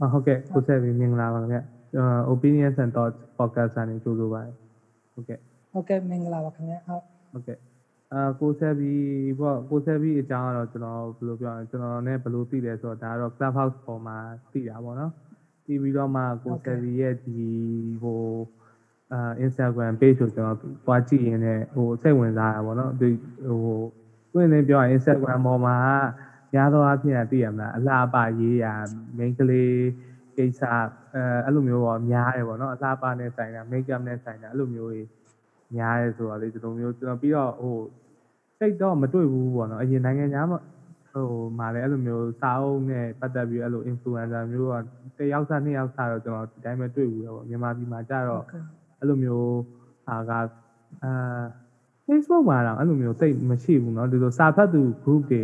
အာဟုတ်ကဲ့ကိုဆက်ပြီးမင်္ဂလာပါခင်ဗျကျွန်တော် opinions and thoughts podcast ကနေကြိုဆိုပါတယ်ဟုတ်ကဲ့ဟုတ်ကဲ့မင်္ဂလာပါခင်ဗျဟုတ်ဟုတ်ကဲ့အာကိုဆက်ပြီးပေါ့ကိုဆက်ပြီးအကြောင်းကတော့ကျွန်တော်ဘယ်လိုပြောရလဲကျွန်တော်နဲ့ဘယ်လိုသိလဲဆိုတော့ဒါကတော့ clubhouse ပေါ်မှာသိတာပေါ့နော်သိပြီးတော့မှကိုဆက်ပြီးရဲ့ဒီဟိုအာ Instagram page ကိုကျွန်တော်တွားကြည့်ရင်းနဲ့ဟိုစိတ်ဝင်စားတာပေါ့နော်ဒီဟိုတွင်းနေပြောရင် Instagram ပေါ်မှာ များသောအားဖြင့်သိရမလားအလှပရေးရာ main ကလေးကိစ္စအဲအဲ့လိုမျိုးပေါ့များတယ်ပေါ့နော်အလှပနဲ့ဆိုင်တာ make up နဲ့ဆိုင်တာအဲ့လိုမျိုးကြီးများရဲဆိုတော့လေဒီလိုမျိုးကျွန်တော်ပြီးတော့ဟိုစိတ်တော့မတွေ့ဘူးပေါ့နော်အရင်နိုင်ငံသားမှာဟိုမှာလည်းအဲ့လိုမျိုးစာအုပ်နဲ့ပတ်သက်ပြီးအဲ့လို influencer မျိုးကတယောက်စားနှစ်ယောက်စားတော့ကျွန်တော်ဒီတိုင်းပဲတွေ့ဘူးတော့မြန်မာပြည်မှာကြတော့ ဟုတ်ကဲ့ အဲ့လိုမျိုးဟာကအာ Facebook မှာတော့အဲ့လိုမျိုးစိတ်မရှိဘူးเนาะဒီလိုစာဖတ်သူ group တွေ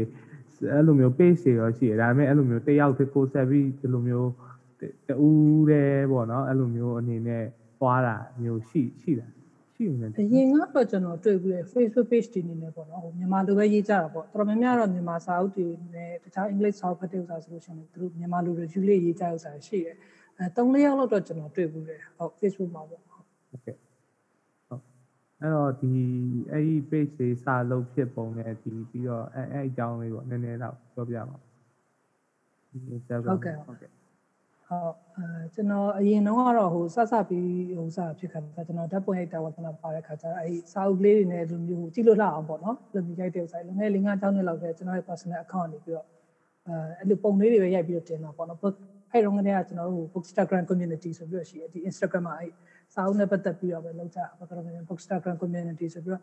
အဲ့လိုမျိုး page တွေရောရှိတယ်ဒါပေမဲ့အဲ့လိုမျိုးတယောက်တစ်ကိုဆက်ပြီးဒီလိုမျိုးတူးတယ်ပေါ့နော်အဲ့လိုမျိုးအနေနဲ့ွားတာမျိုးရှိရှိတာရှိနေတယ်အရင်ကတော့ကျွန်တော်တွေ့ပြီးရ Facebook page တွေနေနေပေါ့နော်ဟိုမြန်မာလိုပဲရေးကြတာပေါ့တော်တော်များများတော့မြန်မာစာအုပ်တွေနဲ့တခြား English စာအုပ်ဖတ်တဲ့ဥစားဆိုလို့ရှိရင်သူတို့မြန်မာလို review လေးရေးကြဥစားရှိတယ်အဲ၃-၄ယောက်လောက်တော့ကျွန်တော်တွေ့ပြီးရဟုတ် Facebook မှာပေါ့ဟုတ်ကဲ့ အဲ့တော့ဒီအဲ့ဒီ page တွေစာလုပ်ဖြစ်ပုံနဲ့ဒီပြီးတော့အဲ့အဲ့အကြောင်းလေးပေါ့နည်းနည်းတော့ပြောပြပါဒီ Instagram ဟုတ်ကဲ့ဟုတ်အဲကျွန်တော်အရင်တော့ကတော့ဟိုဆက်ဆက်ပြီးဟိုစားဖြစ်ခါတာကျွန်တော်ဓာတ်ပုံရိုက်တာပေါ့ကျွန်တော်ပါတဲ့ခါကျတော့အဲဒီစာအုပ်လေးတွေနဲ့လူမျိုးကြည့်လို့လှအောင်ပေါ့နော်လူမျိုးရိုက်တဲ့ဥစ္စာလုံငယ်၄၅ကျောင်းနှစ်လောက်ပဲကျွန်တော်ရဲ့ personal account နေပြီးတော့အဲအဲ့လိုပုံလေးတွေပဲရိုက်ပြီးတော့တင်တာပေါ့နော်အဲ့တော့ငနေ့ကကျွန်တော်တို့ Bookstagram community ဆိုပြီးတော့ရှိတယ်ဒီ Instagram မှာအဲ့ စာအုပ်နဲ့ပတ်သက်ပြီးတော့ပဲလောက်ကြပါတော့ကျွန်တော် Bookstagram community ဆိုပြီးတော့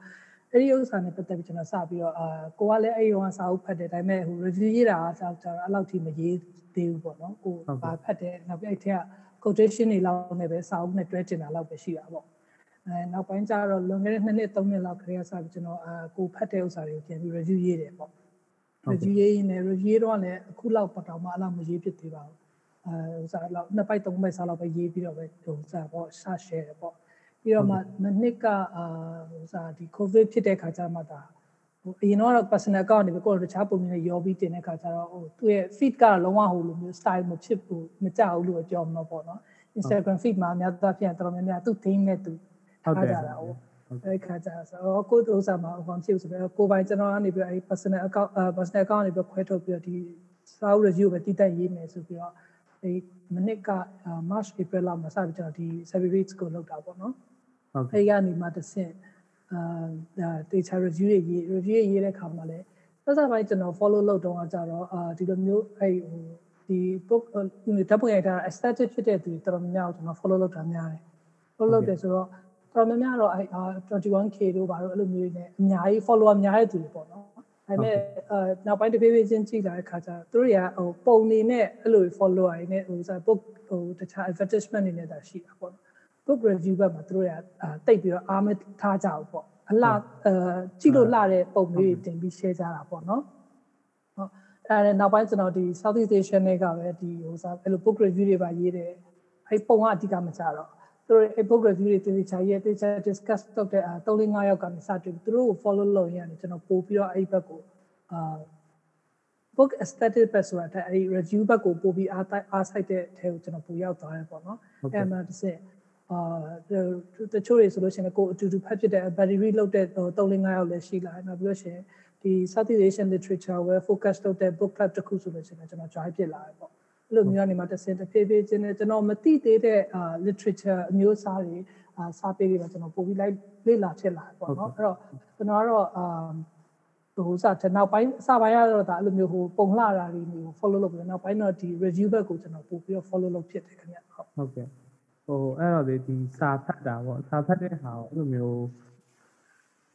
အဲ့ဒီဥစ္စာနဲ့ပတ်သက်ပြီးကျွန်တော်စပြီးတော့အာကိုကလည်းအဲ့ဒီတော့စာအုပ်ဖတ်တယ်ဒါပေမဲ့ဟို review ရေးတာအစားကျတော့အဲ့လောက်ထိမရေးသေးဘူးပေါ့နော်ကိုဘာဖတ်တယ်နောက်ပြီးအဲ့ထက်က quotation တွေလောက်နဲ့ပဲစာအုပ်နဲ့တွဲတင်တာလောက်ပဲရှိတာပေါ့အဲနောက်ပိုင်းကျတော့လွန်ခဲ့တဲ့2နှစ်3နှစ်လောက်ခရီးစပြီးကျွန်တော်အာကိုဖတ်တဲ့ဥစ္စာတွေကိုပြန်ပြီး review ရေးတယ်ပေါ့ review ရေးရင်လည်း review တော့လည်းအခုလောက်ပတ်တော်မှအဲ့လောက်မရေးဖြစ်သေးပါဘူး အဲဥစ္စာလောက်နှစ်ပိုက်သုံးပိုက်စားလောက်ပဲရေးပြီးတော့ပဲဟိုဥစ္စာပေါ့ share တယ်ပေါ့ပြီးတော့မှနှစ်ကအာဥစ္စာဒီ covid ဖြစ်တဲ့ခါကျမှဒါဟိုအရင်တော့ personal account နေပဲကိုယ်တခြားပုံမျိုးနဲ့ရောပြီးတင်တဲ့ခါကျတော့ဟိုသူ့ရဲ့ feed ကတော့လုံးဝဟိုလိုမျိုး style မဖြစ်ဘူးမကြဘူးလို့ပြောမှာပေါ့နော် Instagram feed မှာအများသားပြန်တော်တော်များများသူ့ theme နဲ့သူထားကြတာဟိုအဲ့ခါကျတော့ကိုယ်ဥစ္စာမှာဟိုဖြစ်ဆိုတော့ကိုယ်ပိုင်ကျွန်တော်ကနေပြီးအဲ့ personal account personal account နေပြီးခွဲထုတ်ပြီးတော့ဒီစာအုပ် review ပဲတည်တတ်ရေးမယ်ဆိုပြီးတော့ ဒီမနစ်က March April လောက်မှာစပြီးကျွန်တော်ဒီ survey rates ကိုလုပ်တာပေါ့နော်ဟုတ်ကဲ့အဲ့ကနေမှတစ်ဆင့်အာဒါ data review တွေရေး review တွေရေးတဲ့ခါမှာလည်းသက်သက်ပိုင်းကျွန်တော် follow လုပ်တော့ကြတော့အာဒီလိုမျိုးအဲ့ဟိုဒီ book ဓာတ်ပုံရိုက်တာ aesthetic ဖြစ်တဲ့သူတွေတော်တော်များများကိုကျွန်တော် follow လုပ်တာများတယ် follow လုပ်တယ်ဆိုတော့တော်တော်များများတော့အဲ့ 21k တို့ဘာလို့အဲ့လိုမျိုးတွေနဲ့အများကြီး follower များတဲ့သူတွေပေါ့နော် ဒါပေမဲ့အဲနောက်ပိုင်းတစ်ဖြည်းဖြည်းချင်းကြည့်လာတဲ့ခါကျတော့သူတို့တွေကဟိုပုံနေနဲ့အဲ့လို follower တွေနဲ့ဟိုဆို book ဟိုတခြား advertisement တွေနဲ့တာရှိတာပေါ့နော် book review ဘက်မှာသူတို့ကအာတိတ်ပြီးတော့အားမထားကြဘူးပေါ့အလှအဲကြည့်လို့လှတဲ့ပုံမျိုးတွေတင်ပြီး share ကြတာပေါ့နော်ဟုတ်အဲနောက်ပိုင်းကျွန်တော်ဒီ Southeast Asian တွေကပဲဒီဟိုစားအဲ့လို book review တွေပါရေးတယ်အဲ့ပုံကအဓိကမကြတော့ သူတို့အဲ့ book review တွေတေချာရေးတေချာ discuss လုပ်တဲ့အာ3 4 5ယောက်ကနေစတွေ့သူတို့ကို follow လုပ်ရရင်ကျွန်တော်ပို့ပြီးတော့အဲ့ဘက်ကိုအာ book aesthetic ဘက်ဆိုတာတဲ့အဲ့ review ဘက်ကိုပို့ပြီးအားအားဆိုင်တဲ့အဲကိုကျွန်တော်ပို့ရောက်သွားတယ်ပေါ့နော်အဲ့မှာတစ်စက်အာတချို့တွေဆိုလို့ရှိရင်ကိုအတူတူဖတ်ဖြစ်တဲ့ battery လောက်တဲ့3 4 5ယောက်လည်းရှိလာတယ်နောက်ပြီးလို့ရှိရင်ဒီ Southeast Asian literature ဝယ် focus လုပ်တဲ့ book club တစ်ခုဆိုလို့ရှိရင်ကျွန်တော် join ဖြစ်လာတယ်ပေါ့ အဲ့လိုမျိုးကနေမှတစ်စင်တစ်ဖြည်းဖြည်းချင်းနဲ့ကျွန်တော်မသိသေးတဲ့အာ literature အမျိုးအစားတွေအာစာပေတွေမှာကျွန်တော်ပို့ပြီးလိုက်လေ့လာဖြစ်လာတယ်ပေါ့နော်အဲ့တော့ကျွန်တော်ကတော့အာဟိုစတဲ့နောက်ပိုင်းအစပိုင်းကတော့ဒါအဲ့လိုမျိုးဟိုပုံလှတာတွေမျိုး follow လုပ်ပြီးနောက်ပိုင်းတော့ဒီ review ဘက်ကိုကျွန်တော်ပို့ပြီးတော့ follow လုပ်ဖြစ်တယ်ခင်ဗျဟုတ်ဟုတ်ကဲ့ဟိုအဲ့တော့လေဒီစာဖတ်တာပေါ့စာဖတ်တဲ့ဟာကိုအဲ့လိုမျိုး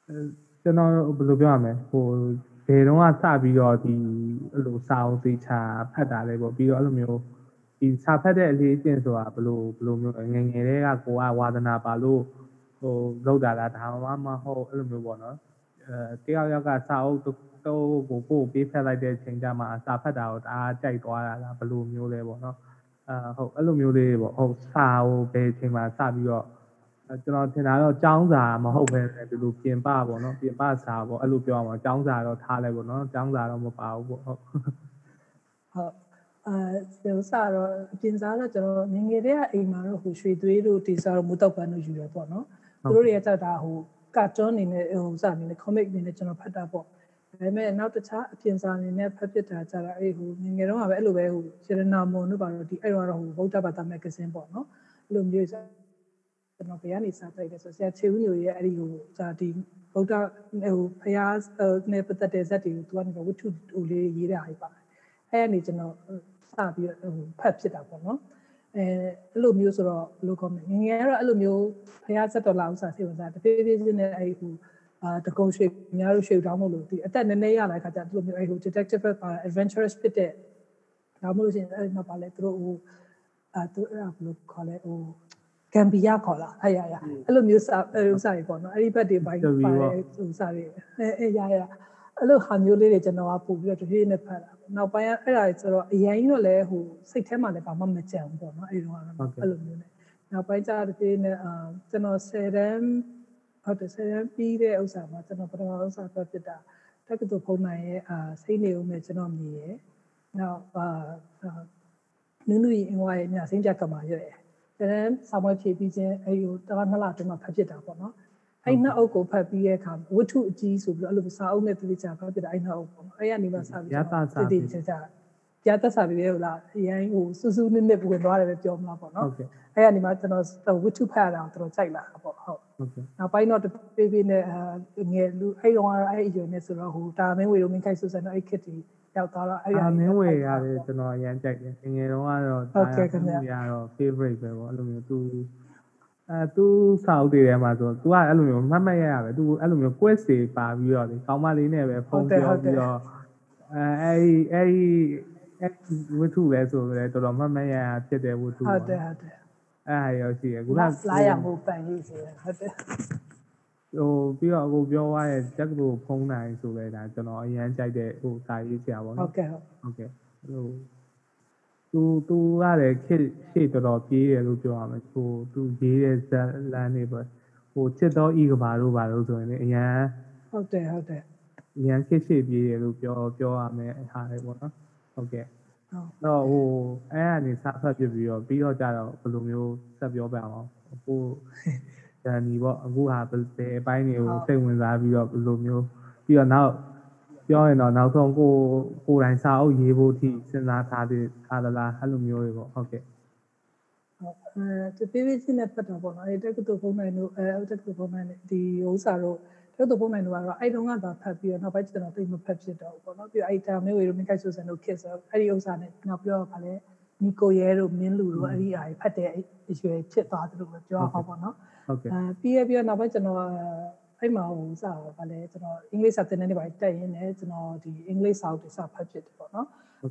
အဲကျွန်တော်ဘယ်လိုပြောရမလဲဟို ဘယ်တော့ကစပြီးတော့ဒီအဲ့လိုစာအုပ်သေးချာဖတ်တာလဲပေါ့ပြီးတော့အဲ့လိုမျိုးဒီစာဖတ်တဲ့အလေးအကျင့်ဆိုတာဘယ်လိုဘယ်လိုမျိုးလဲငယ်ငယ်လေးကကိုကဝါသနာပါလို့ဟိုလောက်တာလားဒါမှမဟုတ်အဲ့လိုမျိုးပေါ့နော်အဲတယောက်ယောက်ကစာအုပ်တော့ကိုကိုပေးဖက်လိုက်တဲ့အချိန်ကျမှစာဖတ်တာကိုတအားကြိုက်သွားတာလားဘယ်လိုမျိုးလဲပေါ့နော်အာဟုတ်အဲ့လိုမျိုးလေးပေါ့ဟုတ်စာဟိုဘယ်အချိန်မှာစပြီးတော့အဲ ကျွန်တော်ထင်တာတော့ចောင်းစာမဟုတ်ပဲနဲ့ဒီလိုပြင်ပပေါ့နော်ပြင်ပစာပေါ့အဲ့လိုပြောရမှာចောင်းစာတော့ထားလိုက်ပေါ့နော်ចောင်းစာတော့မပါဘူးပေါ့ဟုတ် ဟုတ် အာစတော့အပြင်စားတော့ကျွန်တော်ငငယ်တည်းကအိမ်မှာတော့ဟိုရွှေသွေးတို့ဒီစားတော့မူတောက်ပန်းတို့ယူရပေါ့နော်သူတို့တွေကကြောက်တာဟိုကာတွန်းအနေနဲ့ဟိုစအနေနဲ့ comic အနေနဲ့ကျွန်တော်ဖတ်တာပေါ့ဒါပေမဲ့နောက်တခြားအပြင်စားအနေနဲ့ဖတ်ဖြစ်တာကြတာအဲ့ဟိုငငယ်တော့ကပဲအဲ့လိုပဲဟိုရှရနာမွန်တို့ပါတော့ဒီအဲ့တော့ဟိုဗုဒ္ဓဘာသာမဂ္ဂဇင်းပေါ့နော်အဲ့လိုမျိုး ကျွန်တော်ဘယ်ကနေစတိုက်လဲဆိုဆရာချေဦးညိုရဲ့အဲ့ဒီဟိုဇာဒီဗုဒ္ဓဟိုဖျားနဲ့ပတ်သက်တဲ့ဇက်တွေကိုသူကနေဝတ္ထုဟိုလေးရေးတာဟိပါအဲ့ကနေကျွန်တော်စပြီးဟိုဖတ်ဖြစ်တာပေါ့နော်အဲအဲ့လိုမျိုးဆိုတော့ဘယ်လိုကောမလဲငငယ်ကတော့အဲ့လိုမျိုးဖျားဆက်တော်လာဥစားစိတ်ဝင်စားတဖြည်းဖြည်းချင်းနဲ့အဲ့ဟိုအာတကုံရွှေများတို့ရွှေတောင်းလို့လို့ဒီအသက်နည်းနည်းရလာခါကျဒီလိုမျိုးအဲ့ဟို detective ပါ adventurous ဖြစ်တဲ့ဒါမှမဟုတ်ရှင်အဲ့နောက်ပါလဲသူတို့ဟိုအာသူအဲ့ဒါဘယ်လိုခေါ်လဲဟို ဂမ်ဘီယာခေါ်လာအဲ့ရရအဲ့လိုမျိုးစာအဲ့လိုစာတွေပေါ့နော်အဲ့ဒီဘက်တွေပိုင်းပါတယ်ဟိုစာတွေအဲအဲရရအဲ့လိုဟာမျိုးလေးတွေကျွန်တော်ကပို့ပြီးတော့တဖြည်းနဲ့ဖတ်တာနောက်ပိုင်းအဲ့ဒါဆိုတော့အရင်ကြီးတော့လည်းဟိုစိတ်ထဲမှာလည်းဘာမှမကြံဘူးပေါ့နော်အဲ့ဒီတော့အဲ့လိုမျိုးနဲ့နောက်ပိုင်းကျတဖြည်းနဲ့အာကျွန်တော်10တန်းဟုတ်တယ်10တန်းပြီးတဲ့ဥစ္စာမှာကျွန်တော်ပထမဥစ္စာဖတ်ဖြစ်တာတက္ကသိုလ်ဖုန်းနိုင်ရဲ့အာစိတ်နေဦးမယ်ကျွန်တော်မြည်ရဲ့နောက်အာနုနုရီအင်ဝါရဲ့ညစိမ့်ပြကမာရွ ရဲ့တန်းစာမွေးဖြည့်ပြီးချင်းအဲ့ဒီတလားနှစ်လအတွင်းမှာဖတ်ဖြစ်တာပေါ့နော်အဲ့နှစ်အုပ်ကိုဖတ်ပြီးရဲ့အခါဝတ္ထုအကြီးဆိုပြီးတော့အဲ့လိုစာအုပ်နဲ့တိတိကျဖတ်ဖြစ်တာအဲ့နှစ်အုပ်ပေါ့နော်အဲ့ရနေမှစပြီးတော့တိတိကျကျပြတ်သက်စာပြီးလေဟလားအရင်ဟိုစူးစူးနစ်နစ်ဝင်သွားတယ်ပဲပြောမလားပေါ့နော်ဟုတ်ကဲ့အဲ့ရနေမှကျွန်တော်ဝတ္ထုဖတ်ရတာတော်တော်ကြိုက်လာတာပေါ့ဟုတ်ဟုတ်ကဲ့နောက်ပိုင်းတော့ပြေးပြေးနဲ့ငယ်လူအဲ့တော့အဲ့အရွယ်နဲ့ဆိုတော့ဟိုတာမင်းဝေတို့မင်းခိုက်ဆူဆန်တော့အဲ့ခစ်တီ ရောက်သွားတော့အဲ့ရမင်းဝေရတယ်ကျွန်တော်အရင်ကြိုက်တယ်ငယ်တော့ကတော့ဟုတ်ကဲ့ခင်ဗျာရတော့ favorite ပဲပေါ့အဲ့လိုမျိုးသူအဲသူစာအုပ်တွေထဲမှာဆို तू ကအဲ့လိုမျိုးမှတ်မှတ်ရရပဲ तू အဲ့လိုမျိုး quest တွေပါပြီးတော့လေကောင်းမလေးနဲ့ပဲဖုန်းပြောပြီးတော့အဲအဲ့ဒီအဲ့ဒီအဲ့ဝတ္ထုပဲဆိုတော့တော်တော်မှတ်မှတ်ရရဖြစ်တဲ့ဝတ္ထုဟုတ်တယ်ဟုတ်တယ်အဲ့ဟာရောရှိရခုနလာရမှုပန်ရေးဆိုဟုတ်တယ် ဟိုပြီးတော့အခုပြောသွားတဲ့တက်ကလို့ဖုံးနိုင်ဆိုလဲဒါကျွန်တော်အရင်ကြိုက်တဲ့ဟိုစာရေးဆရာပေါ့နော်ဟုတ်ကဲ့ဟုတ်ကဲ့ဟိုသူသူကလည်းခေရှေ့တော်တော်ပြေးတယ်လို့ပြောရမယ်ဟိုသူရေးတဲ့ဇက်လန်တွေပေါ့ဟိုချစ်တော်ဤကဘာတို့ဘာလို့ဆိုရင်လည်းအရင်ဟုတ်တယ်ဟုတ်တယ်အရင်ခေရှေ့ပြေးတယ်လို့ပြောပြောရမယ်ဟာလေပေါ့နော်ဟုတ်ကဲ့တော့ဟိုအဲ့အနေစဖတ်ပြပြီးတော့ပြီးတော့ကြတော့ဘယ်လိုမျိုးဆက်ပြောပြအောင်ဟို ဂျန်နီပေါ့အခုဟာဘယ်အပိုင်းတွေကိုစိတ်ဝင်စားပြီးတော့ဘယ်လိုမျိုးပြီးတော့နောက်ပြောရင်တော့နောက်ဆုံးကိုကိုယ်တိုင်စာအုပ်ရေးဖို့ထိစဉ်းစားထားတဲ့ထားသလားအဲ့လိုမျိုးတွေပေါ့ဟုတ်ကဲ့ဟုတ်အဲတပြေးချင်းနဲ့ပတ်တာပေါ့နော်အဲတက္ကသိုလ်ဖုန်းနိုင်တို့အဲတက္ကသိုလ်ဖုန်းနိုင်ဒီဥစ္စာတို့တက္ကသိုလ်ဖုန်းနိုင်တို့ကတော့အဲ့တုန်းကသာဖတ်ပြီးတော့နောက်ပိုင်းကျွန်တော်သိမဖတ်ဖြစ်တော့ဘူးပေါ့နော်ပြီးတော့အဲ့တာမျိုးတွေမိခိုက်ဆူဆန်တို့ခစ်ဆိုအဲ့ဒီဥစ္စာနဲ့နောက်ပြီးတော့ဗာလဲနီကိုရဲတို့မင်းလူတို့အဲ့ဒီအားဖတ်တဲ့အရွယ်ဖြစ်သွားတယ်လို့ပြောအောင်ပေါ့နော် ဟုတ်ကဲ့အဲပြီးရပြီးတော့နောက်ပိုင်းကျွန်တော်အဲ့မှာဟိုစတော့ဗာလဲကျွန်တော်အင်္ဂလိပ်စာသင်တန်းတွေပါတက်ရင်းနဲ့ကျွန်တော်ဒီအင်္ဂလိပ်စာတွေစာဖတ်ဖြစ်တယ်ပေါ့နော်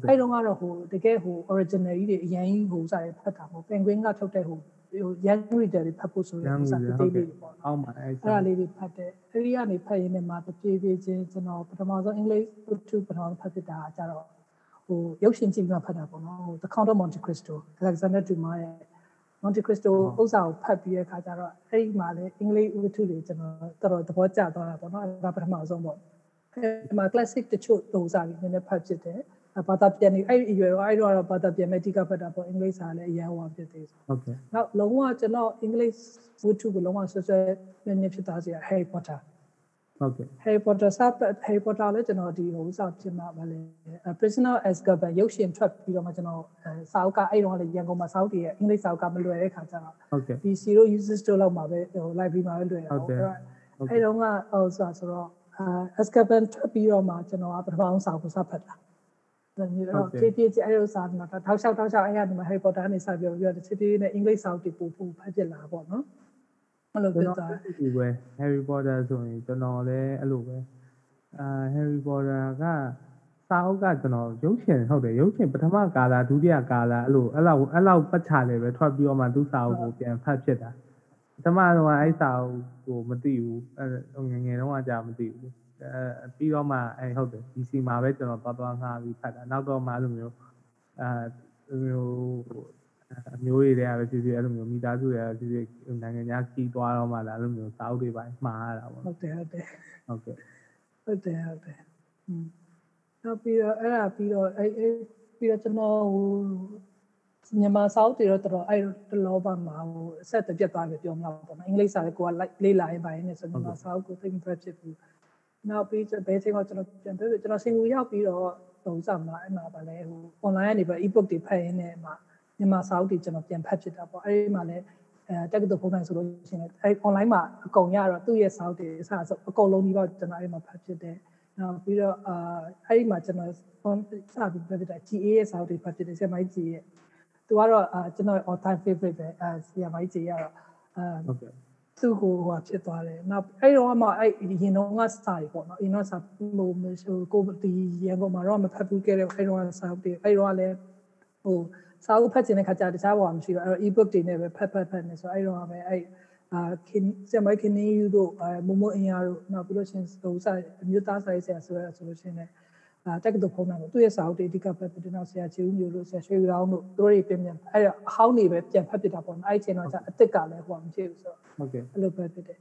အဲ့တုန်းကတော့ဟိုတကယ်ဟို original ကြီးတွေအရင်ဟိုစာတွေဖတ်တာပေါ့ penguin ကထုတ်တဲ့ဟိုဟို young reader တွေဖတ်ဖို့ဆိုရင်စာတေးလေးတွေပေါ့အောက်မှာအဲ့ဒါလေးတွေဖတ်တယ်အဲ့ဒီကနေဖတ်ရင်းနဲ့မှတပြေးပြေးချင်းကျွန်တော်ပထမဆုံး English to ပထမဖတ်ဖြစ်တာကြတော့ဟိုရုပ်ရှင်ကြည့်ပြီးမှဖတ်တာပေါ့နော်ဟို The Count of Monte Cristo Alexander Dumas ရဲ့ Monte Cristo ဥစ္စာကိုဖတ်ပြီးတဲ့အခါကျတော့အဲ့ဒီမှာလည်း English ဝတ္ထုတွေကျွန်တော်တော်တော်သဘောကျသွားတာပေါ့နော်အဲ့ဒါပထမဆုံးပေါ့အဲ့မှာ classic တချို့ဥစ္စာတွေနည်းနည်းဖတ်ဖြစ်တယ်ဘာသာပြန်နေအဲ့ဒီအရွယ်တော့အဲ့တော့ဘာသာပြန်မဲ့တိကဖတ်တာပေါ့အင်္ဂလိပ်စာလည်းအရန်ဟောဖြစ်သေးတယ်ဟုတ်ကဲ့နောက်လုံးဝကျွန်တော်အင်္ဂလိပ်ဝတ္ထုကိုလုံးဝဆွဆွမြင့်မြင့်ဖြစ်သားစရာ Harry Potter ဟုတ်ကဲ့ Harry Potter စာ Harry Potter လည်းကျွန်တော်ဒီဟိုစာပြင်မှာပါလေ Prisoner Azkaban ရုပ်ရှင်ထွက်ပြီးတော့မှကျွန်တော်စာအုပ်ကအဲ့တော့လည်းရန်ကုန်မှာစာအုပ်တွေရဲ့အင်္ဂလိပ်စာအုပ်ကမလွယ်တဲ့ခါကျတော့ဟုတ်ကဲ့ဒီ zero user store လောက်မှာပဲဟို library မှာပဲလွယ်တာဟုတ်တယ်အဲ့တော့ကဟိုဆိုတော့ Azkaban ထွက်ပြီးတော့မှကျွန်တော်ကပထမဆုံးစာအုပ်စာဖတ်တာမျိုးတော့ဖြည်းဖြည်းချင်းအဲ့လိုစာမှာထောက်လျှောက်ထောက်လျှောက်အဲ့ရဒီမှာ Harry Potter ကနေစပြောပြီးတော့ဖြည်းဖြည်းနဲ့အင်္ဂလိပ်စာအုပ်တွေပို့ပို့ဖတ်ဖြစ်လာပေါ့နော် အဲ့လိုဖြစ်သွားဒီပဲ Harry Potter ဆိုရင်ကျွန်တော်လည်းအဲ့လိုပဲအာ Harry Potter ကစာအုပ်ကကျွန်တော်ရုပ်ရှင်ဟုတ်တယ်ရုပ်ရှင်ပထမကာလဒုတိယကာလအဲ့လိုအဲ့လောက်အဲ့လောက်ပတ်ချလေပဲထွက်ပြီးတော့မှသူ့စာအုပ်ကိုပြန်ဖတ်ဖြစ်တာပထမတော့အဲ့စာအုပ်ကိုမသိဘူးအဲ့ငငယ်တုန်းကကြာမသိဘူးအဲပြီးတော့မှအဲဟုတ်တယ် DC မှာပဲကျွန်တော်သွားသွားငှားပြီးဖတ်တာနောက်တော့မှအဲ့လိုမျိုးအဲမျိုး အမျိုးတွေတည်းကပဲဖြစ်ဖြစ်အဲ့လိုမျိုးမိသားစုတွေကဖြစ်ဖြစ်နိုင်ငံခြားခီးသွားတော့မှလာအဲ့လိုမျိုးစာအုပ်တွေပိုင်းမှားရတာပေါ့ဟုတ်တယ်ဟုတ်တယ်ဟုတ်ကဲ့ဟုတ်တယ်ဟုတ်တယ်อืมနောက်ပြီးတော့အဲ့ဒါပြီးတော့အဲ့အဲ့ပြီးတော့ကျွန်တော်ဟိုမြန်မာစာအုပ်တွေတော့တော်တော်အဲ့တလောပါမှာဟိုအဆက်တပြတ်သွားပြီပြောမှာပေါ့နော်အင်္ဂလိပ်စာလည်းကိုကလေးလာရင်ပိုင်းနေဆိုမြန်မာစာအုပ်ကိုသိမ့်ဖက်ဖြစ်ဘူးနောက်ပြီးဘယ်ချိန်မှကျွန်တော်ပြန်ပြောကျွန်တော်စင်ကူရောက်ပြီးတော့ဟိုစမှာအဲ့မှာပါလဲဟို online ကနေပြီး ebook တွေဖတ်ရင်းနဲ့မှာ မြန်မာစာအုပ်တွေကျွန်တော်ပြန်ဖတ်ဖြစ်တာပေါ့အဲ့ဒီမှာလည်းအဲတက္ကသိုလ်ဖုန်းတိုင်းဆိုလို့ရှိရင်အဲ online မှာအကုန်ရတော့သူ့ရဲ့စာအုပ်တွေအစားဆိုအကုန်လုံးဒီပေါ့ကျွန်တော်အဲ့မှာဖတ်ဖြစ်တယ်နောက်ပြီးတော့အာအဲ့ဒီမှာကျွန်တော်ဖုန်းစပြီးဖတ်ဖြစ်တာ GA ရဲ့စာအုပ်တွေဖတ်ဖြစ်တယ်ဆရာမကြီး GA ရဲ့သူကတော့အာကျွန်တော် all time favorite ပဲအဲဆရာမကြီး GA ကတော့အာဟုတ်ကဲ့သူ့ကိုဟိုဖြစ်သွားတယ်နောက်အဲ့တော့မှအဲ့ရင်တော့ကစာရီပေါ့နော်အင်းတော့စာဟိုကိုဒီရန်ကုန်မှာတော့မဖတ်ဘူးခဲ့တယ်အဲ့တော့စာတွေအဲ့တော့လည်းဟို စာအုပ်ဖတ်ချင်တဲ့ခါကျတခြားဘာမှမရှိတော့အဲ့တော့ ebook တွေနဲ့ပဲဖတ်ဖတ်ဖတ်နေဆိုအဲ့တော့ပဲအဲ့အာခင်ဆရာမခင်နေယူတို့အဲမမအင်ယာတို့နောက်ပြီးလို့ရှင်ဟိုစာအမျိုးသားစာရေးဆရာဆိုရဆိုလို့ရှင်လည်းအာတက္ကသိုလ်ဖုန်းနိုင်လို့သူ့ရဲ့စာအုပ်တွေအဓိကဖတ်ပြီးတော့ဆရာချေဦးမျိုးတို့ဆရာရွှေရောင်းတို့တို့တွေပြင်ပြန်အဲ့တော့အဟောင်းတွေပဲပြန်ဖတ်ပြတာပေါ့နော်အဲ့ချိန်တော့ကျအစ်စ်ကလည်းဟိုမဖြစ်ဘူးဆိုတော့ဟုတ်ကဲ့အဲ့လိုပဲဖြစ်တယ်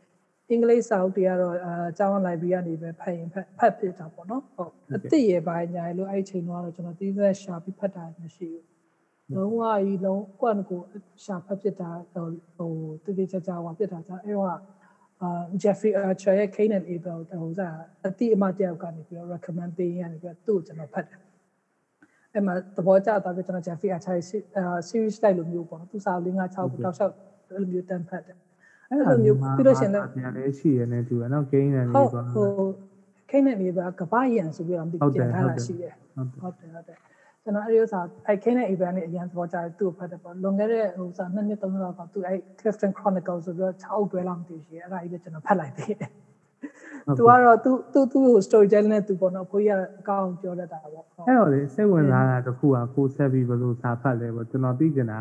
အင်္ဂလိပ်စာအုပ်တွေကတော့အာကျောင်းလိုက်ပြီးကနေပဲဖတ်ရင်ဖတ်ဖတ်ဖြစ်တာပေါ့နော်ဟုတ်အစ်စ်ရဲ့ပိုင်းညာလို့အဲ့ဒီချိန်တော့ကျွန်တော်တီးသက်ရှာပြီးဖတ်တာမရှိဘူး လုံးဝကြီးလုံးကွက်ကိုရှာဖတ်ဖြစ်တာဟိုဟိုတူတူချာချာဟောဖြစ်တာကြာအဲ့တော့အာ Jeffrey Archer ရဲ့ Cain and Abel ဟိုစားအတိအမတယောက်ကနေပြီးတော့ recommend ပေးရနေပြီးတော့သူ့ကိုကျွန်တော်ဖတ်တယ်အဲ့မှာသဘောကျသွားပြီးကျွန်တော် Jeffrey Archer ရဲ့ series တိုက်လိုမျိုးပေါ့သူစာ၄၅6တောက်လျှောက်အဲ့လိုမျိုးတန်းဖတ်တယ်အဲ့လိုမျိုးပြီးလို့ရှင်လည်းပြန်လဲရှိရနေတူရနော်ဂိမ်းနေနေဟုတ်ပါဟိုခိနေနေပါကပရန်ဆိုပြီးတော့ပြန်ထားတာရှိတယ်ဟုတ်တယ်ဟုတ်တယ်ဟုတ်တယ် ကျွန်တော်အဲ့ဒီဥစားအဲ့ခိနေ event နဲ့အရင်သဘောကျတယ်သူ့ကိုဖတ်တယ်ပေါ့လွန်ခဲ့တဲ့ဟိုစားနှစ်နှစ်သုံးနှစ်လောက်ကသူအဲ့ Clifton Chronicle ဆိုပြီးတော့6အုပ်တွဲလောက်မသိရှိအဲ့ဒါကြီးပဲကျွန်တော်ဖတ်လိုက်သေးတယ်သူကတော့သူသူသူ့ဟို storytelling နဲ့သူပေါ့နော်ခွေးရအကောင်းပြောတတ်တာပေါ့အဲ့တော့လေစိတ်ဝင်စားတာတခုကကိုဆက်ပြီးဘယ်လိုစာဖတ်လဲပေါ့ကျွန်တော်သိချင်တာ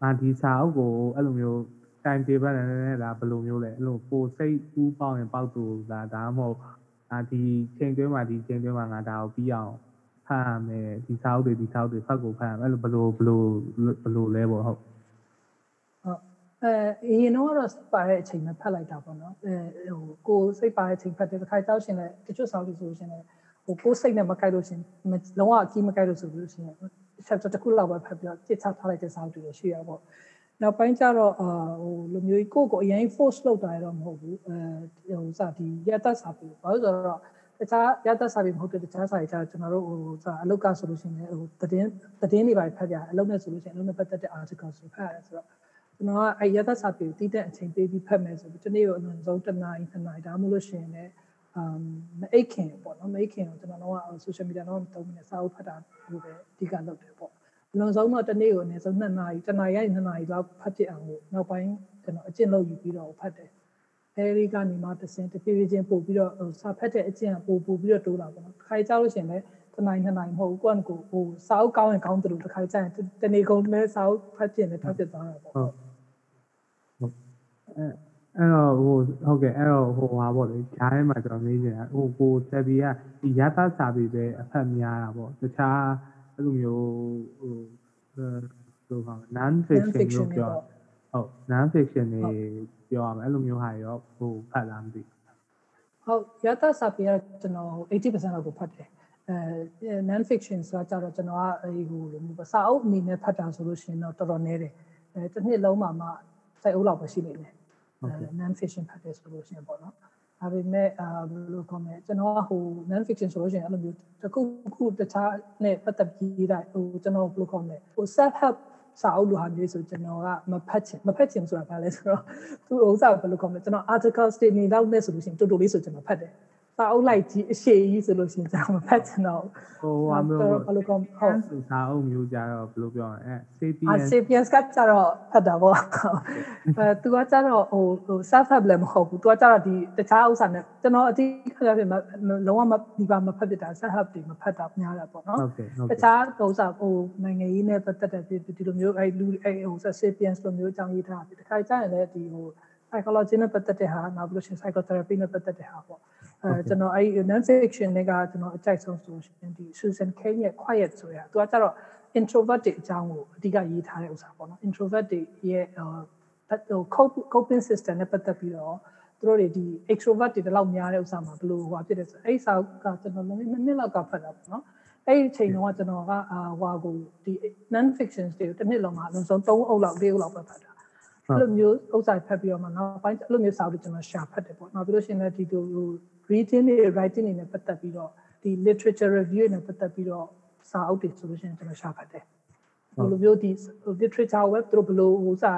ကငါဒီစာအုပ်ကိုအဲ့လိုမျိုး time table နဲ့လည်းဒါဘယ်လိုမျိုးလဲအဲ့လိုကိုစိတ်ကူးပေါင်းရင်ပေါက်သူဒါဒါမှမဟုတ်အာဒီချိန်တွင်းမှာဒီချိန်တွင်းမှာငါဒါကိုပြီးအောင် ဖတ်ရမယ်ဒီစာအုပ်တွေဒီစာအုပ်တွေဖတ်ကိုဖတ်ရမယ်အဲ့လိုဘယ်လိုဘယ်လိုဘယ်လိုလဲပေါ့ဟုတ်ဟုတ်အဲအရင်တော့တော့ပါတဲ့အချိန်မှာဖတ်လိုက်တာပေါ့နော်အဲဟိုကိုစိတ်ပါတဲ့အချိန်ဖတ်တယ်တစ်ခါတောက်ရှင်လည်းတချို့ဆောင်းလို့ဆိုရှင်လည်းဟိုကိုစိတ်နဲ့မကိုက်လို့ရှင်လုံးဝအကြီးမကိုက်လို့ဆိုလို့ရှင် chapter တစ်ခုလောက်ပဲဖတ်ပြီးတော့ပြစ်ချထားလိုက်တဲ့စာအုပ်တွေရှိရပေါ့နောက်ပိုင်းကျတော့အာဟိုလူမျိုးကြီးကိုကိုအရင် force လုပ်တာရတော့မဟုတ်ဘူးအဲဟိုစဒီရတတ်စာပြီးဘာလို့ဆိုတော့ တခြားရတတ်စာပြီးမဟုတ်တဲ့တခြားစာတွေကျတော့ကျွန်တော်တို့ဟိုစအလုတ်ကဆိုလို့ရှိရင်ဟိုသတင်းသတင်းတွေပါဖတ်ကြအလုပ်နဲ့ဆိုလို့ရှိရင်အလုပ်နဲ့ပတ်သက်တဲ့ article ဆိုဖတ်ရတယ်ဆိုတော့ကျွန်တော်ကအဲရတတ်စာပြီးတည်တဲ့အချိန်ပေးပြီးဖတ်မယ်ဆိုပြီးဒီနေ့ကိုအနည်းဆုံးတစ်နာရီနှစ်နာရီဒါမှမဟုတ်လို့ရှိရင်လည်းအမ်မအိတ်ခင်ပေါ့နော်မအိတ်ခင်ကိုကျွန်တော်တို့က social media တော့မတုံးနေစာအုပ်ဖတ်တာဟိုပဲအဓိကလုပ်တယ်ပေါ့အလုံးစုံတော့တစ်နေ့ကိုအနည်းဆုံး2နာရီတစ်နာရီကနေ2နာရီလောက်ဖတ်ပြအောင်လို့နောက်ပိုင်းကျွန်တော်အကျင့်လုပ်ယူပြီးတော့ဖတ်တယ် အဲဒီကနေမှတစ်စင်းတဖြည်းဖြည်းချင်းပို့ပြီးတော့ဟိုစာဖတ်တဲ့အကျင့်ကပို့ပို့ပြီးတော့တိုးလာပေါ့နော်ခါကြလို့ရှိရင်လည်းတစ်နိုင်နှစ်နိုင်မဟုတ်ဘူးကိုယ့်ကိုဟိုစာအုပ်ကောင်းရင်ကောင်းတယ်လို့တစ်ခါကြရင်တနေ့ကုန်လည်းစာအုပ်ဖတ်ပြနေဖတ်ပြသွားတာပေါ့ဟုတ်ဟုတ်အဲအဲ့တော့ဟိုဟုတ်ကဲ့အဲ့တော့ဟိုဟာပေါ့လေဂျားထဲမှာကျွန်တော်မေးချင်တာဟိုကိုဆက်ဘီကဒီရသစာပေပဲအဖက်များတာပေါ့တခြားအဲ့လိုမျိုးဟိုဆိုဟာ non fiction လို့ပြော ဟုတ် non fiction တွေပြောရမယ်အဲ့လိုမျိုးဟာရောဟိုဖတ်လားမသိဟုတ်ရသစာပေကကျွန်တော်80%လောက်ကိုဖတ်တယ်အဲ non fiction ဆိုတာကြတော့ကျွန်တော်ကအဲဟိုလိုမျိုးစာအုပ်အနေနဲ့ဖတ်တာဆိုလို့ရှိရင်တော့တော်တော်နည်းတယ်အဲတစ်နှစ်လုံးမှာမှစိုက်အုပ်လောက်ပဲရှိနေတယ် non fiction ဖတ်တယ်ဆိုလို့ရှိရင်ပေါ့နော်ဒါပေမဲ့အာဘယ်လိုခေါ်မလဲကျွန်တော်ကဟို non fiction ဆိုလို့ရှိရင်အဲ့လိုမျိုးတစ်ခုခုတခြားနဲ့ပတ်သက်ပြီးတာဟိုကျွန်တော်ဘယ်လိုခေါ်မလဲဟို self help စာအုပ်လိုဟာမျိုးဆိုကျွန်တော်ကမဖတ်ချင်မဖတ်ချင်ဆိုတာဘာလဲဆိုတော့သူဥစ္စာဘယ်လိုခေါ်မလဲကျွန်တော် articles တွေနေတော့နဲ့ဆိုလို့ရှိရင်တူတူလေးဆိုကျွန်တော်ဖတ်တယ် စာအုပ်လိုက်ကြီးအရှိကြီးဆိုလို့ရှိရင်ကျွန်တော်မဖတ်ချင်တော့ဟိုဟာမျိုးဘယ်လိုခေါ်ဟုတ်ဆိုစာအုပ်မျိုးကြတော့ဘယ်လိုပြောရလဲအဲအာ sapien sapiens ကကြတော့ဖတ်တာပေါ့အဲသူကကြတော့ဟိုဟို self help လည်းမဟုတ်ဘူးသူကကြတော့ဒီတခြားဥစ္စာနဲ့ကျွန်တော်အတိအကျဖြစ်လုံးဝမဒီပါမဖတ်ပြတာ self help တွေမဖတ်တာများတာပေါ့နော်ဟုတ်ကဲ့ဟုတ်တကဲ့ခြားဥစ္စာဟိုနိုင်ငံရေးနဲ့ပတ်သက်တဲ့ဒီလိုမျိုးအဲလူအဲဟို sapiens လိုမျိုးအကြောင်းရေးထားတယ်တခါကျရင်လည်းဒီဟို psychology နဲ့ပတ်သက်တဲ့ဟာနောက်ပြီးလို့ရှိရင် psychotherapy နဲ့ပတ်သက်တဲ့ဟာပေါ့ အဲကျွန်တော်အဲ non fiction တွေကကျွန်တော်အကြိုက်ဆုံးဆိုရှင်ဒီ Susan Cain ရဲ့ quiet ဆိုရသူကကြတော့ introvert တွေအကြောင်းကိုအဓိကရေးထားတဲ့ဥစ္စာပေါ့နော် introvert တွေရဲ့ဟို coping system နဲ့ပတ်သက်ပြီးတော့သူတို့တွေဒီ extrovert တွေတလောက်များတဲ့ဥစ္စာမှာဘယ်လိုဟိုဖြစ်တယ်ဆိုအဲ့စာကကျွန်တော်လည်းနှစ်နှစ်လောက်ကဖတ်တာပေါ့နော်အဲ့ဒီအချိန်တုန်းကကျွန်တော်ကအာဟွာကိုဒီ non fictions တွေကိုတစ်နှစ်လုံးမှာအလုံးစုံ3အုပ်လောက်4အုပ်လောက်ပဲဖတ်တာ အဲ့လိုမျိုးဥစ္စာဖတ်ပြီးတော့မှနောက်ပိုင်းအဲ့လိုမျိုးစာအုပ်တွေကျွန်တော်ရှာဖတ်တယ်ပေါ့နောက်ပြီးလို့ရှိရင်လည်းဒီလို reading တွေ writing တွေနဲ့ပတ်သက်ပြီးတော့ဒီ literature review တွေနဲ့ပတ်သက်ပြီးတော့စာအုပ်တွေဆိုလို့ရှိရင်ကျွန်တော်ရှာဖတ်တယ်ဘယ်လိုမျိုးဒီ literature web သူတို့ဘယ်လိုဟိုစာ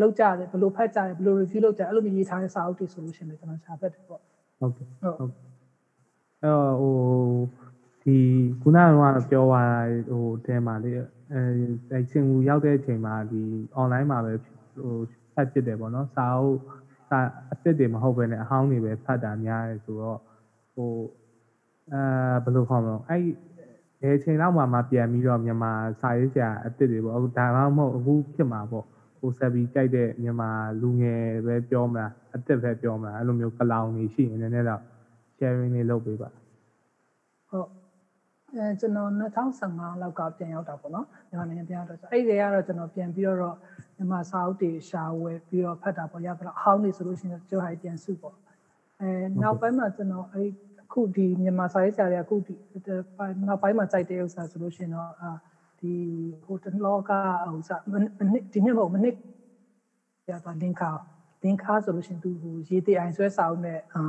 လောက်ကြတယ်ဘယ်လိုဖတ်ကြတယ်ဘယ်လို review လုပ်ကြတယ်အဲ့လိုမျိုးရေးထားတဲ့စာအုပ်တွေဆိုလို့ရှိရင်လည်းကျွန်တော်ရှာဖတ်တယ်ပေါ့ဟုတ်ကဲ့ဟုတ်ဟုတ်အဲ့တော့ဟိုဒီခုနကတော့ပြောသွားတာဟိုအဲမှာလေအဲအဲစင်ကူရောက်တဲ့အချိန်မှာဒီ online မှာပဲ ဟိုဖတ်ဖြစ်တယ်ပေါ့နော်စာအုပ်စာအစ်စ်တွေမဟုတ်ဘဲနဲ့အဟောင်းတွေပဲဖတ်တာများတယ်ဆိုတော့ဟိုအဲဘယ်လိုခေါ်မလဲအဲ့ဘယ်အချိန်လောက်မှမှပြန်ပြီးတော့မြန်မာစာရေးဆရာအစ်စ်တွေပေါ့အခုဒါမှမဟုတ်အခုဖြစ်မှာပေါ့ဟိုဆက်ပြီးကြိုက်တဲ့မြန်မာလူငယ်ပဲပြောမလားအစ်စ်ပဲပြောမလားအဲ့လိုမျိုးကလောင်နေရှိရင်လည်းနည်းနည်းတော့ sharing လေးလုပ်ပေးပါဟုတ် အဲကျွန်တော်2015လောက်ကပြန်ရောက်တာပေါ့နော်မြန်မာနိုင်ငံပြန်ရောက်တော့ဆိုအဲ့ဒီကတော့ကျွန်တော်ပြန်ပြီးတော့မြန်မာစာအုပ်တွေရှာဝယ်ပြီးတော့ဖတ်တာပေါ့ရသလားအဟောင်းနေဆိုလို့ရှိရင်ကျွန်တော်ဟာပြန်စုပေါ့အဲနောက်ပိုင်းမှာကျွန်တော်အဲ့အခုဒီမြန်မာစာရေးဆရာတွေကအခုဒီနောက်ပိုင်းမှာကြိုက်တဲ့ဥစ္စာဆိုလို့ရှိရင်တော့အာဒီဟိုတလောကဥစ္စာမနစ်ဒီနေ့မဟုတ်မနစ်ရတာလင်ကာလင်ကာဆိုလို့ရှိရင်သူဟိုရေးတဲ့အိုင်ဆွဲစာအုပ်နဲ့အာ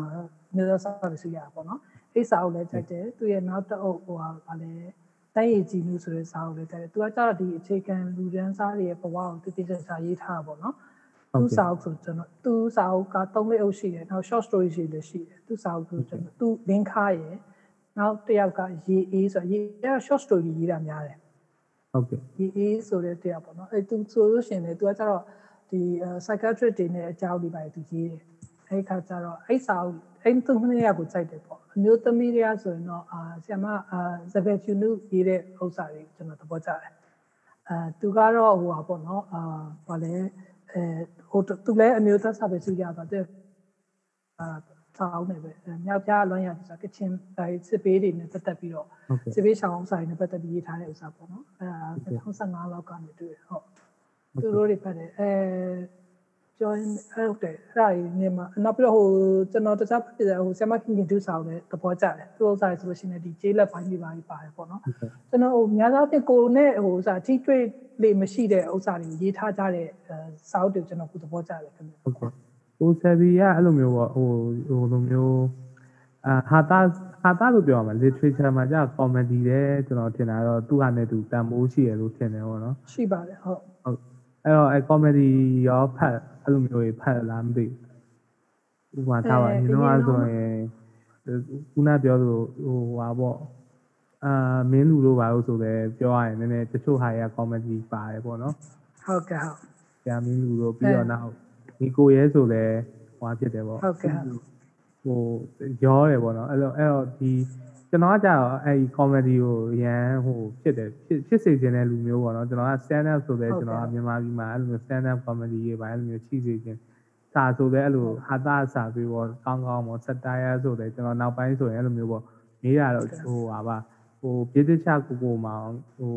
မျိုးစားစာတွေစုရတာပေါ့နော် အိတ်စာအုပ်လည်းကြိုက်တယ်သူရဲ့နောက်တစ်အုပ်ဟိုဟာဗာလဲတိုင်းရည်ကြည်နုဆိုတဲ့စာအုပ်လည်းကြိုက်တယ်သူကကျတော့ဒီအခြေခံလူရန်စားတွေရဲ့ဘဝကိုတည်တည်ချာချာရေးထားတာပေါ့နော်သူစာအုပ်ဆိုကျွန်တော်သူစာအုပ်က3လေးအုပ်ရှိတယ်နောက် short story ရှိလည်းရှိတယ်သူစာအုပ်ဆိုကျွန်တော်သူလင်းခါရယ်နောက်တစ်ယောက်ကရေအေးဆိုရေအဲ short story ရေးတာများတယ်ဟုတ်ကဲ့ရေအေးဆိုတဲ့တရားပေါ့နော်အဲသူဆိုလို့ရှိရင်လည်းသူကကျတော့ဒီ psychiatrist တွေနဲ့အကြောင်းတွေပါတယ်သူရေးတယ်အဲ့ခါကျတော့အဲ့စာအုပ်အဲ့သူမင်းရကိုကြိုက်တယ်ပေါ့ အမျိုးသမီးတွေကဆိုရင်တော့အာဆရာမအာဇဗယ်ဖြူနုရေးတဲ့ဥစ္စာတွေကျွန်တော်သဘောကျတယ်အဲသူကတော့ဟိုပါပေါ့နော်အာဘာလဲအဲဟိုသူလည်းအမျိုးသားစာပေစုရတာတဲ့အာစာအုပ်နဲ့ပဲမြောက်ပြလွမ်းရဆိုတာကချင်အဲစစ်ပေးတွေနဲ့ပတ်သက်ပြီးတော့ဟုတ်ကဲ့စစ်ပေးဆောင်ဥစ္စာတွေနဲ့ပတ်သက်ပြီးရေးထားတဲ့ဥစ္စာပေါ့နော်အဲ2015လောက်ကနေတွေ့ဟုတ်သူတို့တွေဖတ်တယ်အဲ ကျောင်းအဲ့ဟုတ်တယ်အဲ့ဒါကြီးနေမှာနောက်ပြီးတော့ဟိုကျွန်တော်တခြားဖတ်တယ်ဟိုဆ iam ခင်ခင်တူဆောင်တဲ့သဘောကျတယ်သူဥစ္စာတွေဆိုလို့ရှိရင်ဒီကျေးလက်ပိုင်းတွေပါပြီးပါတယ်ပေါ့နော်ဟုတ်ကဲ့ကျွန်တော်ဟိုများသောအားဖြင့်ကိုယ်နဲ့ဟိုဥစ္စာထိတွေ့လေမရှိတဲ့ဥစ္စာတွေကိုရေးထားကြတဲ့အဲစာအုပ်တွေကျွန်တော်ကိုသဘောကျတယ်ခင်ဗျဟုတ်ကဲ့ဟိုဆယ်ဘီကအဲ့လိုမျိုးပေါ့ဟိုဟိုလိုမျိုးအာဟာတာဟာတာလို့ပြောရမှာ literature မှာကြာ comedy တဲ့ကျွန်တော်ထင်တာတော့သူ့ဟာနဲ့သူတန်ဖိုးရှိရလို့ထင်တယ်ပေါ့နော်ရှိပါတယ်ဟုတ်ဟုတ် အဲ့တော့အဲ comedy ရောဖတ်အဲ့လိုမျိုးတွေဖတ်လားမသိဘူးဥပမာထားပါရင်တော့ဆိုရင်ခုနပြောသလိုဟိုဟာပေါ့အာမင်းလူတို့ဘာလို့ဆိုလဲပြောရရင်နည်းနည်းတချို့ဟာရ comedy ပါတယ်ပေါ့နော်ဟုတ်ကဲ့ဟုတ်ဆရာမင်းလူတို့ပြီးတော့နောက်ဒီကိုရဲဆိုလဲဟွာဖြစ်တယ်ပေါ့ဟုတ်ကဲ့ဟိုရောတယ်ပေါ့နော်အဲ့လိုအဲ့တော့ဒီ ကျွန်တော်ကကြာတော့အဲ့ဒီ comedy ကိုရန်ဟိုဖြစ်တယ်ဖြစ်ဖြစ်စေခြင်းတဲ့လူမျိုးပေါ့နော်ကျွန်တော်က stand up ဆိုလဲကျွန်တော်ကမြန်မာပြည်မှာအဲ့လိုမျိုး stand up comedy တွေပါအဲ့လိုမျိုးချိစေခြင်းစာဆိုလဲအဲ့လိုဟာတာစာပြီးပေါ့ကောင်းကောင်းပေါ့ satire ဆိုလဲကျွန်တော်နောက်ပိုင်းဆိုရင်အဲ့လိုမျိုးပေါ့မေးရတော့ဟိုဟာပါဟိုပြည်သက်ချကိုကိုမောင်ဟို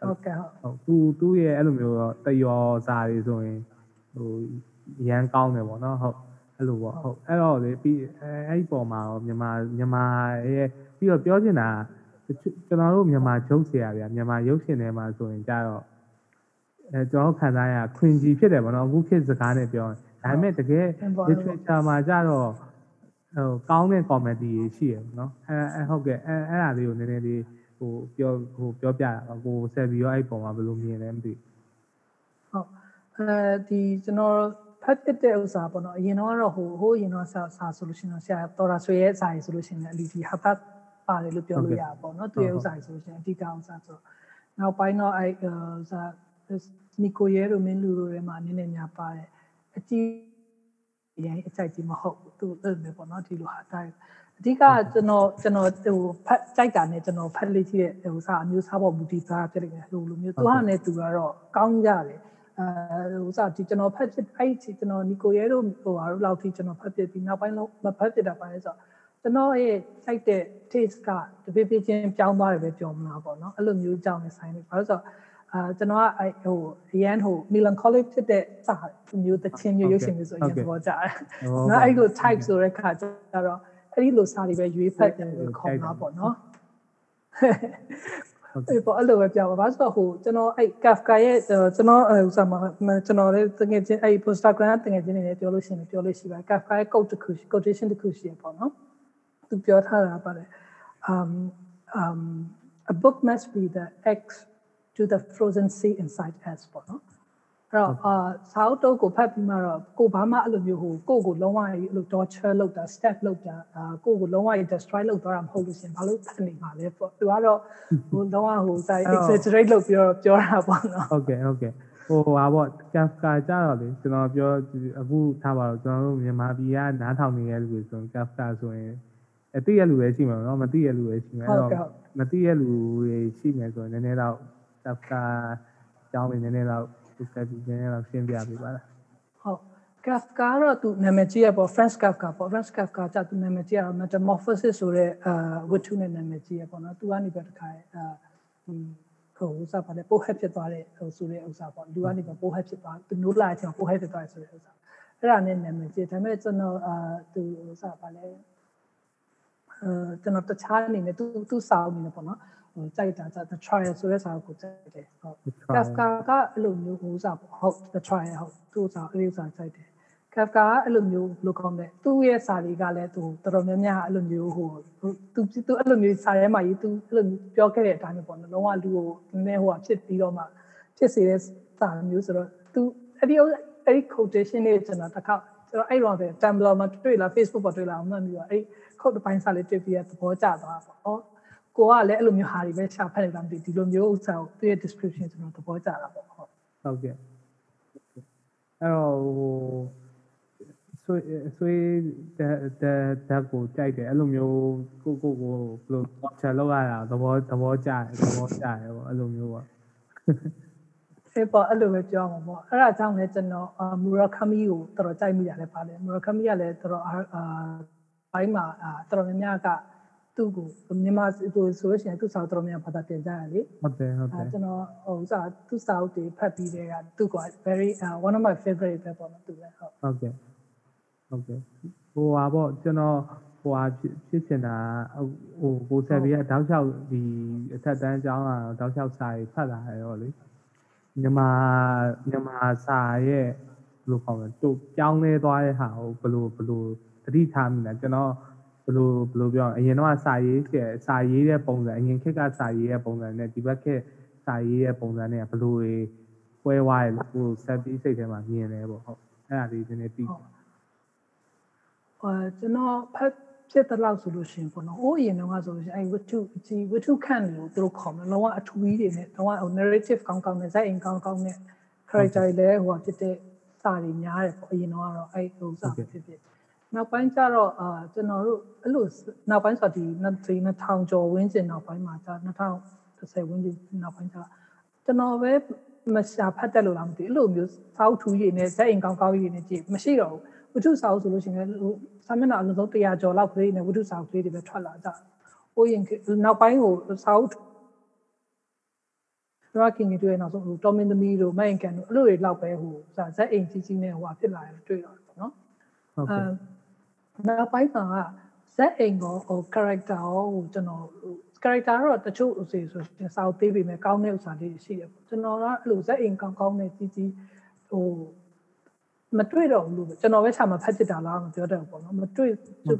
ဟုတ်ကဲ့ဟုတ်ဟုတ်သူသူ့ရဲ့အဲ့လိုမျိုးတော့တယောစာတွေဆိုရင်ဟိုရန်ကောင်းတယ်ပေါ့နော်ဟုတ်အဲ့လိုပေါ့ဟုတ်အဲ့တော့လေပြီးအဲအဲ့ဒီပုံမှာရောမြန်မာမြန်မာရဲ့ ပြီးတော့ပြောချင်တာတချို့ကျွန်တော်တို့မြန်မာဂျုတ်ဆရာဗျာမြန်မာရုပ်ရှင်ထဲမှာဆိုရင်ကြတော့အဲကျွန်တော်တို့ခံစားရ cringy ဖြစ်တယ်ပေါ့နော်အခုခေတ်စကားနဲ့ပြောရင်ဒါပေမဲ့တကယ် literature မှာကြတော့ဟိုကောင်းတဲ့ comedy တွေရှိရပေါ့နော်အဲအဲဟုတ်ကဲ့အဲအဲ့ဒါလေးကိုနည်းနည်းလေးဟိုပြောဟိုပြောပြတာပါကိုဆက်ပြီးတော့အဲ့ပုံမှာဘယ်လိုမြင်လဲမသိဘူးဟုတ်အဲဒီကျွန်တော်ဖတ်ဖြစ်တဲ့ဥစ္စာပေါ့နော်အရင်တော့ကတော့ဟိုဟိုအရင်တော့စာစာဆိုလို့ရှိရင်တော့ဆရာတော်တာဆွေရဲ့စာရေးဆိုလို့ရှိရင်လည်းအလီဒီဟာပတ် ပါတယ်လို့ပြောလို့ရပါပေါ့နော်သူရဲ့ဥစ္စာရေးဆိုလို့ရှိရင်အဓိကဥစ္စာဆိုနောက်ပိုင်းတော့အဲဥစ္စာနီကိုရဲတို့မင်းလူတို့တွေမှာနည်းနည်းများပါတယ်အကြည့်ရရင်အကြိုက်ကြီးမဟုတ်ဘူးသူအဲ့လိုပေါ့နော်ဒီလိုဟာတိုင်းအဓိကကျွန်တော်ကျွန်တော်ဟိုဖတ်ကြိုက်တာနဲ့ကျွန်တော်ဖတ်လေးကြည့်တဲ့ဟိုစာအမျိုးစားပေါ်မူတည်သားဖြစ်နေတယ်ဟိုလိုမျိုးသူကလည်းသူကတော့ကောင်းကြတယ်အဲဟိုစားဒီကျွန်တော်ဖတ်ဖြစ်အဲ့ဒီကျွန်တော်နီကိုရဲတို့ဟိုဟာတို့လောက်ထိကျွန်တော်ဖတ်ဖြစ်ပြီးနောက်ပိုင်းလုံးမဖတ်ဖြစ်တာပါလဲဆိုတော့ ကျွန်တော်ရဲ့စိုက်တဲ့ taste ကတပိပိချင်းပြောင်းသွားတယ်ပဲပြောမလားပေါ့နော်အဲ့လိုမျိုးကြောင်းနေဆိုင်နေဘာလို့ဆိုတော့အာကျွန်တော်ကအဲဟိုအရန်ဟို melancholic ဖြစ်တဲ့စာမျိုးတချင်းမျိုးရုပ်ရှင်မျိုးဆိုရင်သဘောကျတယ်။နော်အဲ့လို type ဆိုတဲ့ခါကျတော့အဲ့ဒီလိုစာတွေပဲရွေးဖတ်တယ်လို့ခေါ်တာပေါ့နော်။အေးပေါ့အဲ့လိုပဲပြောပါဘာလို့ဆိုတော့ဟိုကျွန်တော်အဲ့ Kafka ရဲ့ကျွန်တော်ဥစားမှာကျွန်တော်လည်းတကယ်ချင်းအဲ့ Instagram တကယ်ချင်းနေလည်းပြောလို့ရှိရင်ပြောလို့ရှိပါ Kafka ရဲ့ code တစ်ခု quotation တစ်ခုရှိရပေါ့နော် သူပြောထားတာပါတယ် um um a book must be the x to the frozen sea inside us ပေါ့နော်အဲ့တော့အာစာအုပ်တုပ်ကိုဖတ်ပြီးမှတော့ကိုဘာမှအဲ့လိုမျိုးဟိုကိုကိုလုံးဝအဲ့လို torture လုပ်တာ step လုပ်တာအာကိုကိုလုံးဝ destroy လုပ်သွားတာမဟုတ်လို့ရှင်ဘာလို့ဖတ်နေမှာလဲပေါ့သူကတော့ဟိုလုံးဝဟိုစာ exaggerate လုပ်ပြီးတော့ပြောတာပေါ့နော်ဟုတ်ကဲ့ဟုတ်ကဲ့ဟိုဟာပေါ့ Kafka ကြတော့လေကျွန်တော်ပြောအခုထားပါတော့ကျွန်တော်တို့မြန်မာပြည်ကနားထောင်နေတဲ့လူတွေဆိုရင် Kafka ဆိုရင် အသိရလူပဲရှိမှာเนาะမသိရလူပဲရှိမှာအဲ့တော့မသိရလူတွေရှိမယ်ဆိုရင်နည်းနည်းတော့ Kafka ကြောင်းနေနည်းနည်းတော့သူကပြီးနည်းနည်းတော့ရှင်းပြပေးပါလား ဟုတ် Kafka တော့သူနာမည်ကြီးရပေါ့ Franz Kafka ပေါ့ Franz Kafka ကသူနာမည်ကြီးရတော့ Metamorphosis ဆိုတဲ့အာဝတ္ထုနဲ့နာမည်ကြီးရပေါ့နော်သူကနေပဲတခါအာဟိုဥစားပါလေပိုဟက်ဖြစ်သွားတဲ့ဟိုဆိုတဲ့ဥစားပေါ့လူကနေပဲပိုဟက်ဖြစ်သွားသူနိုးလာချင်ပိုဟက်ဖြစ်သွားတယ်ဆိုတဲ့ဥစားအဲ့ဒါနဲ့နာမည်ကြီးဒါပေမဲ့ကျွန်တော်အာသူဥစားပါလေအဲ ကျွန်တော်တခြားအနေနဲ့သူသူစာအုပ်အနေနဲ့ပေါ့နော်ဟိုကြိုက်တာ the trial ဆိုတဲ့စာအုပ်ကိုကြိုက်တယ်ဟုတ် Kafka ကအဲ့လိုမျိုးဟိုစာပေါ့ဟုတ် the trial ဟုတ်သူစာအဲ့ဒီစာကြိုက်တယ် Kafka ကအဲ့လိုမျိုးဘယ်လိုကောင်းလဲသူ့ရဲ့စာတွေကလည်းသူတော်တော်များများအဲ့လိုမျိုးဟိုသူသူအဲ့လိုမျိုးစာထဲမှာရေးသူအဲ့လိုပြောခဲ့တဲ့အတိုင်းပေါ့နော်လုံးဝလူကိုနည်းနည်းဟိုဖြစ်ပြီးတော့မှဖြစ်စေတဲ့စာမျိုးဆိုတော့သူအဲ့ဒီအဲ့ဒီ quotation လေးကျွန်တော်တစ်ခါကျွန်တော်အဲ့တော့ပဲ Tumblr မှာတွေ့လား Facebook ပေါ်တွေ့လားအောင်မှတ်ပြီးတော့အဲ့ ခုတ်တစ်ပိုင်းစာလေးတွေ့ပြီးတော့သဘောကျသွားတာပေါ့ကိုကလည်းအဲ့လိုမျိုးဟာတွေပဲရှာဖတ်နေတာမသိဒီလိုမျိုးဥစ္စာကိုသူရဲ့ description ကျွန်တော်သဘောကျတာပေါ့ဟုတ်ဟုတ်ကဲ့အဲ့တော့ဟိုဆွေဆွေတဲ့တဲ့တက်ကိုကြိုက်တယ်အဲ့လိုမျိုးကိုကိုကိုဘယ်လိုချက်လောက်ရတာသဘောသဘောကျတယ်သဘောကျတယ်ပေါ့အဲ့လိုမျိုးပေါ့အေးပေါ့အဲ့လိုပဲပြောမှာပေါ့အဲ့ဒါကြောင့်လည်းကျွန်တော်မူရာခမီကိုတော်တော်ကြိုက်မိရတယ်ပါလေမူရာခမီကလည်းတော်တော်အာ ဘိုင်းမှာတော်တော်များများကသူ့ကိုမြန်မာဟိုဆိုလို့ရှိရင်သူ့စာတော်များဘာသာတင်ကြရလေဟုတ်တယ်ဟုတ်တယ်ကျွန်တော်ဟိုစာသူ့စာအုပ်တွေဖတ်ပြီးတဲ့ကသူ့က very uh, one of my favorite ပဲပေါ့နော်သူလည်းဟုတ်ဟုတ်ကဲ့ဟုတ်ကဲ့ဟိုဟာပေါ့ကျွန်တော်ဟိုဟာဖြစ်ချင်တာဟိုကိုဆက်ပြီးတောက်လျှောက်ဒီအထက်တန်းကျောင်းကတောက်လျှောက်စာရေးဖတ်လာရတော့လေမြန်မာမြန်မာစာရဲ့ဘယ်လိုခေါ်မလဲတူပြောင်းလဲသွားတဲ့ဟာကိုဘယ်လိုဘယ်လို တတိထားမိလဲကျွန်တော်ဘယ်လိုဘယ်လိုပြောအရင်တော့စာရေးကျစာရေးတဲ့ပုံစံအရင်ခေတ်ကစာရေးတဲ့ပုံစံနဲ့ဒီဘက်ခေတ်စာရေးတဲ့ပုံစံနဲ့ဘယ်လိုတွေပွဲဝါးရလို့ဟိုဆက်ပြီးစိတ်ထဲမှာမြင်တယ်ပေါ့ဟုတ်အဲ့ဒါလေးနည်းနည်းပြီးအဲကျွန်တော်ဖတ်ဖြစ်တဲ့လောက်ဆိုလို့ရှိရင်ပေါ့နော်။အိုးအရင်တော့ဆိုလို့ရှိရင်အဲဝတ္ထုဒီဝတ္ထုခန့်လို့သူတို့ခေါ်မယ်။လုံးဝအထူးကြီးတွေနဲ့လုံးဝဟို narrative ကောင်းကောင်းနဲ့ဇာတ်အိမ်ကောင်းကောင်းနဲ့ character တွေလည်းဟိုဖြစ်တဲ့စာတွေများတယ်ပေါ့။အရင်တော့ကတော့အဲဟိုစာဖြစ်ဖြစ် နောက်ပိုင်းကျတော့အာကျွန်တော်တို့အဲ့လိုနောက်ပိုင်းဆိုဒီ2000ကျော်ဝန်းကျင်နောက်ပိုင်းမှာကျ2010ဝန်းကျင်နောက်ပိုင်းကျကျွန်တော်ပဲမရှာဖတ်တယ်လို့လားမသိဘူးအဲ့လိုမျိုးစောက်ထူးရည်နဲ့ဇက်အိမ်ကောင်းကောင်းရည်နဲ့ကြည့်မရှိတော့ဘူးဝတ္ထုစာအုပ်ဆိုလို့ရှိရင်ဟိုစာမျက်နှာအလုံးစုံ100ကျော်လောက်ကလေးနဲ့ဝတ္ထုစာအုပ်ကလေးတွေပဲထွက်လာကြ။ဟိုရင်နောက်ပိုင်းကိုစာအုပ်ရကင်းတွေနောက်ဆုံးဟိုတော်မင်းသမီးတို့မိုင်ကန်တို့အဲ့လိုတွေလောက်ပဲဟိုဇက်အိမ်ကြီးကြီးနဲ့ဟိုဟာဖြစ်လာတယ်တွေ့တော့ပေါ့နော်။ဟုတ်ကဲ့ နောက်ပိုင်းမှာဇက်အိမ်ကိုဟို character ကိုဟိုကျွန်တော်ဟို character တော့တချို့ဥစေဆိုရင်စာအုပ်ပေးပေမဲ့ကောင်းတဲ့ဥစားလေးရှိတယ်ပေါ့ကျွန်တော်ကအဲ့လိုဇက်အိမ်ကောင်းကောင်းနဲ့ကြီးကြီးဟိုမတွေ့တော့ဘူးလို့ကျွန်တော်ပဲရှာမှာဖတ်ဖြစ်တာလားမပြောတတ်ဘူးပေါ့နော်မတွေ့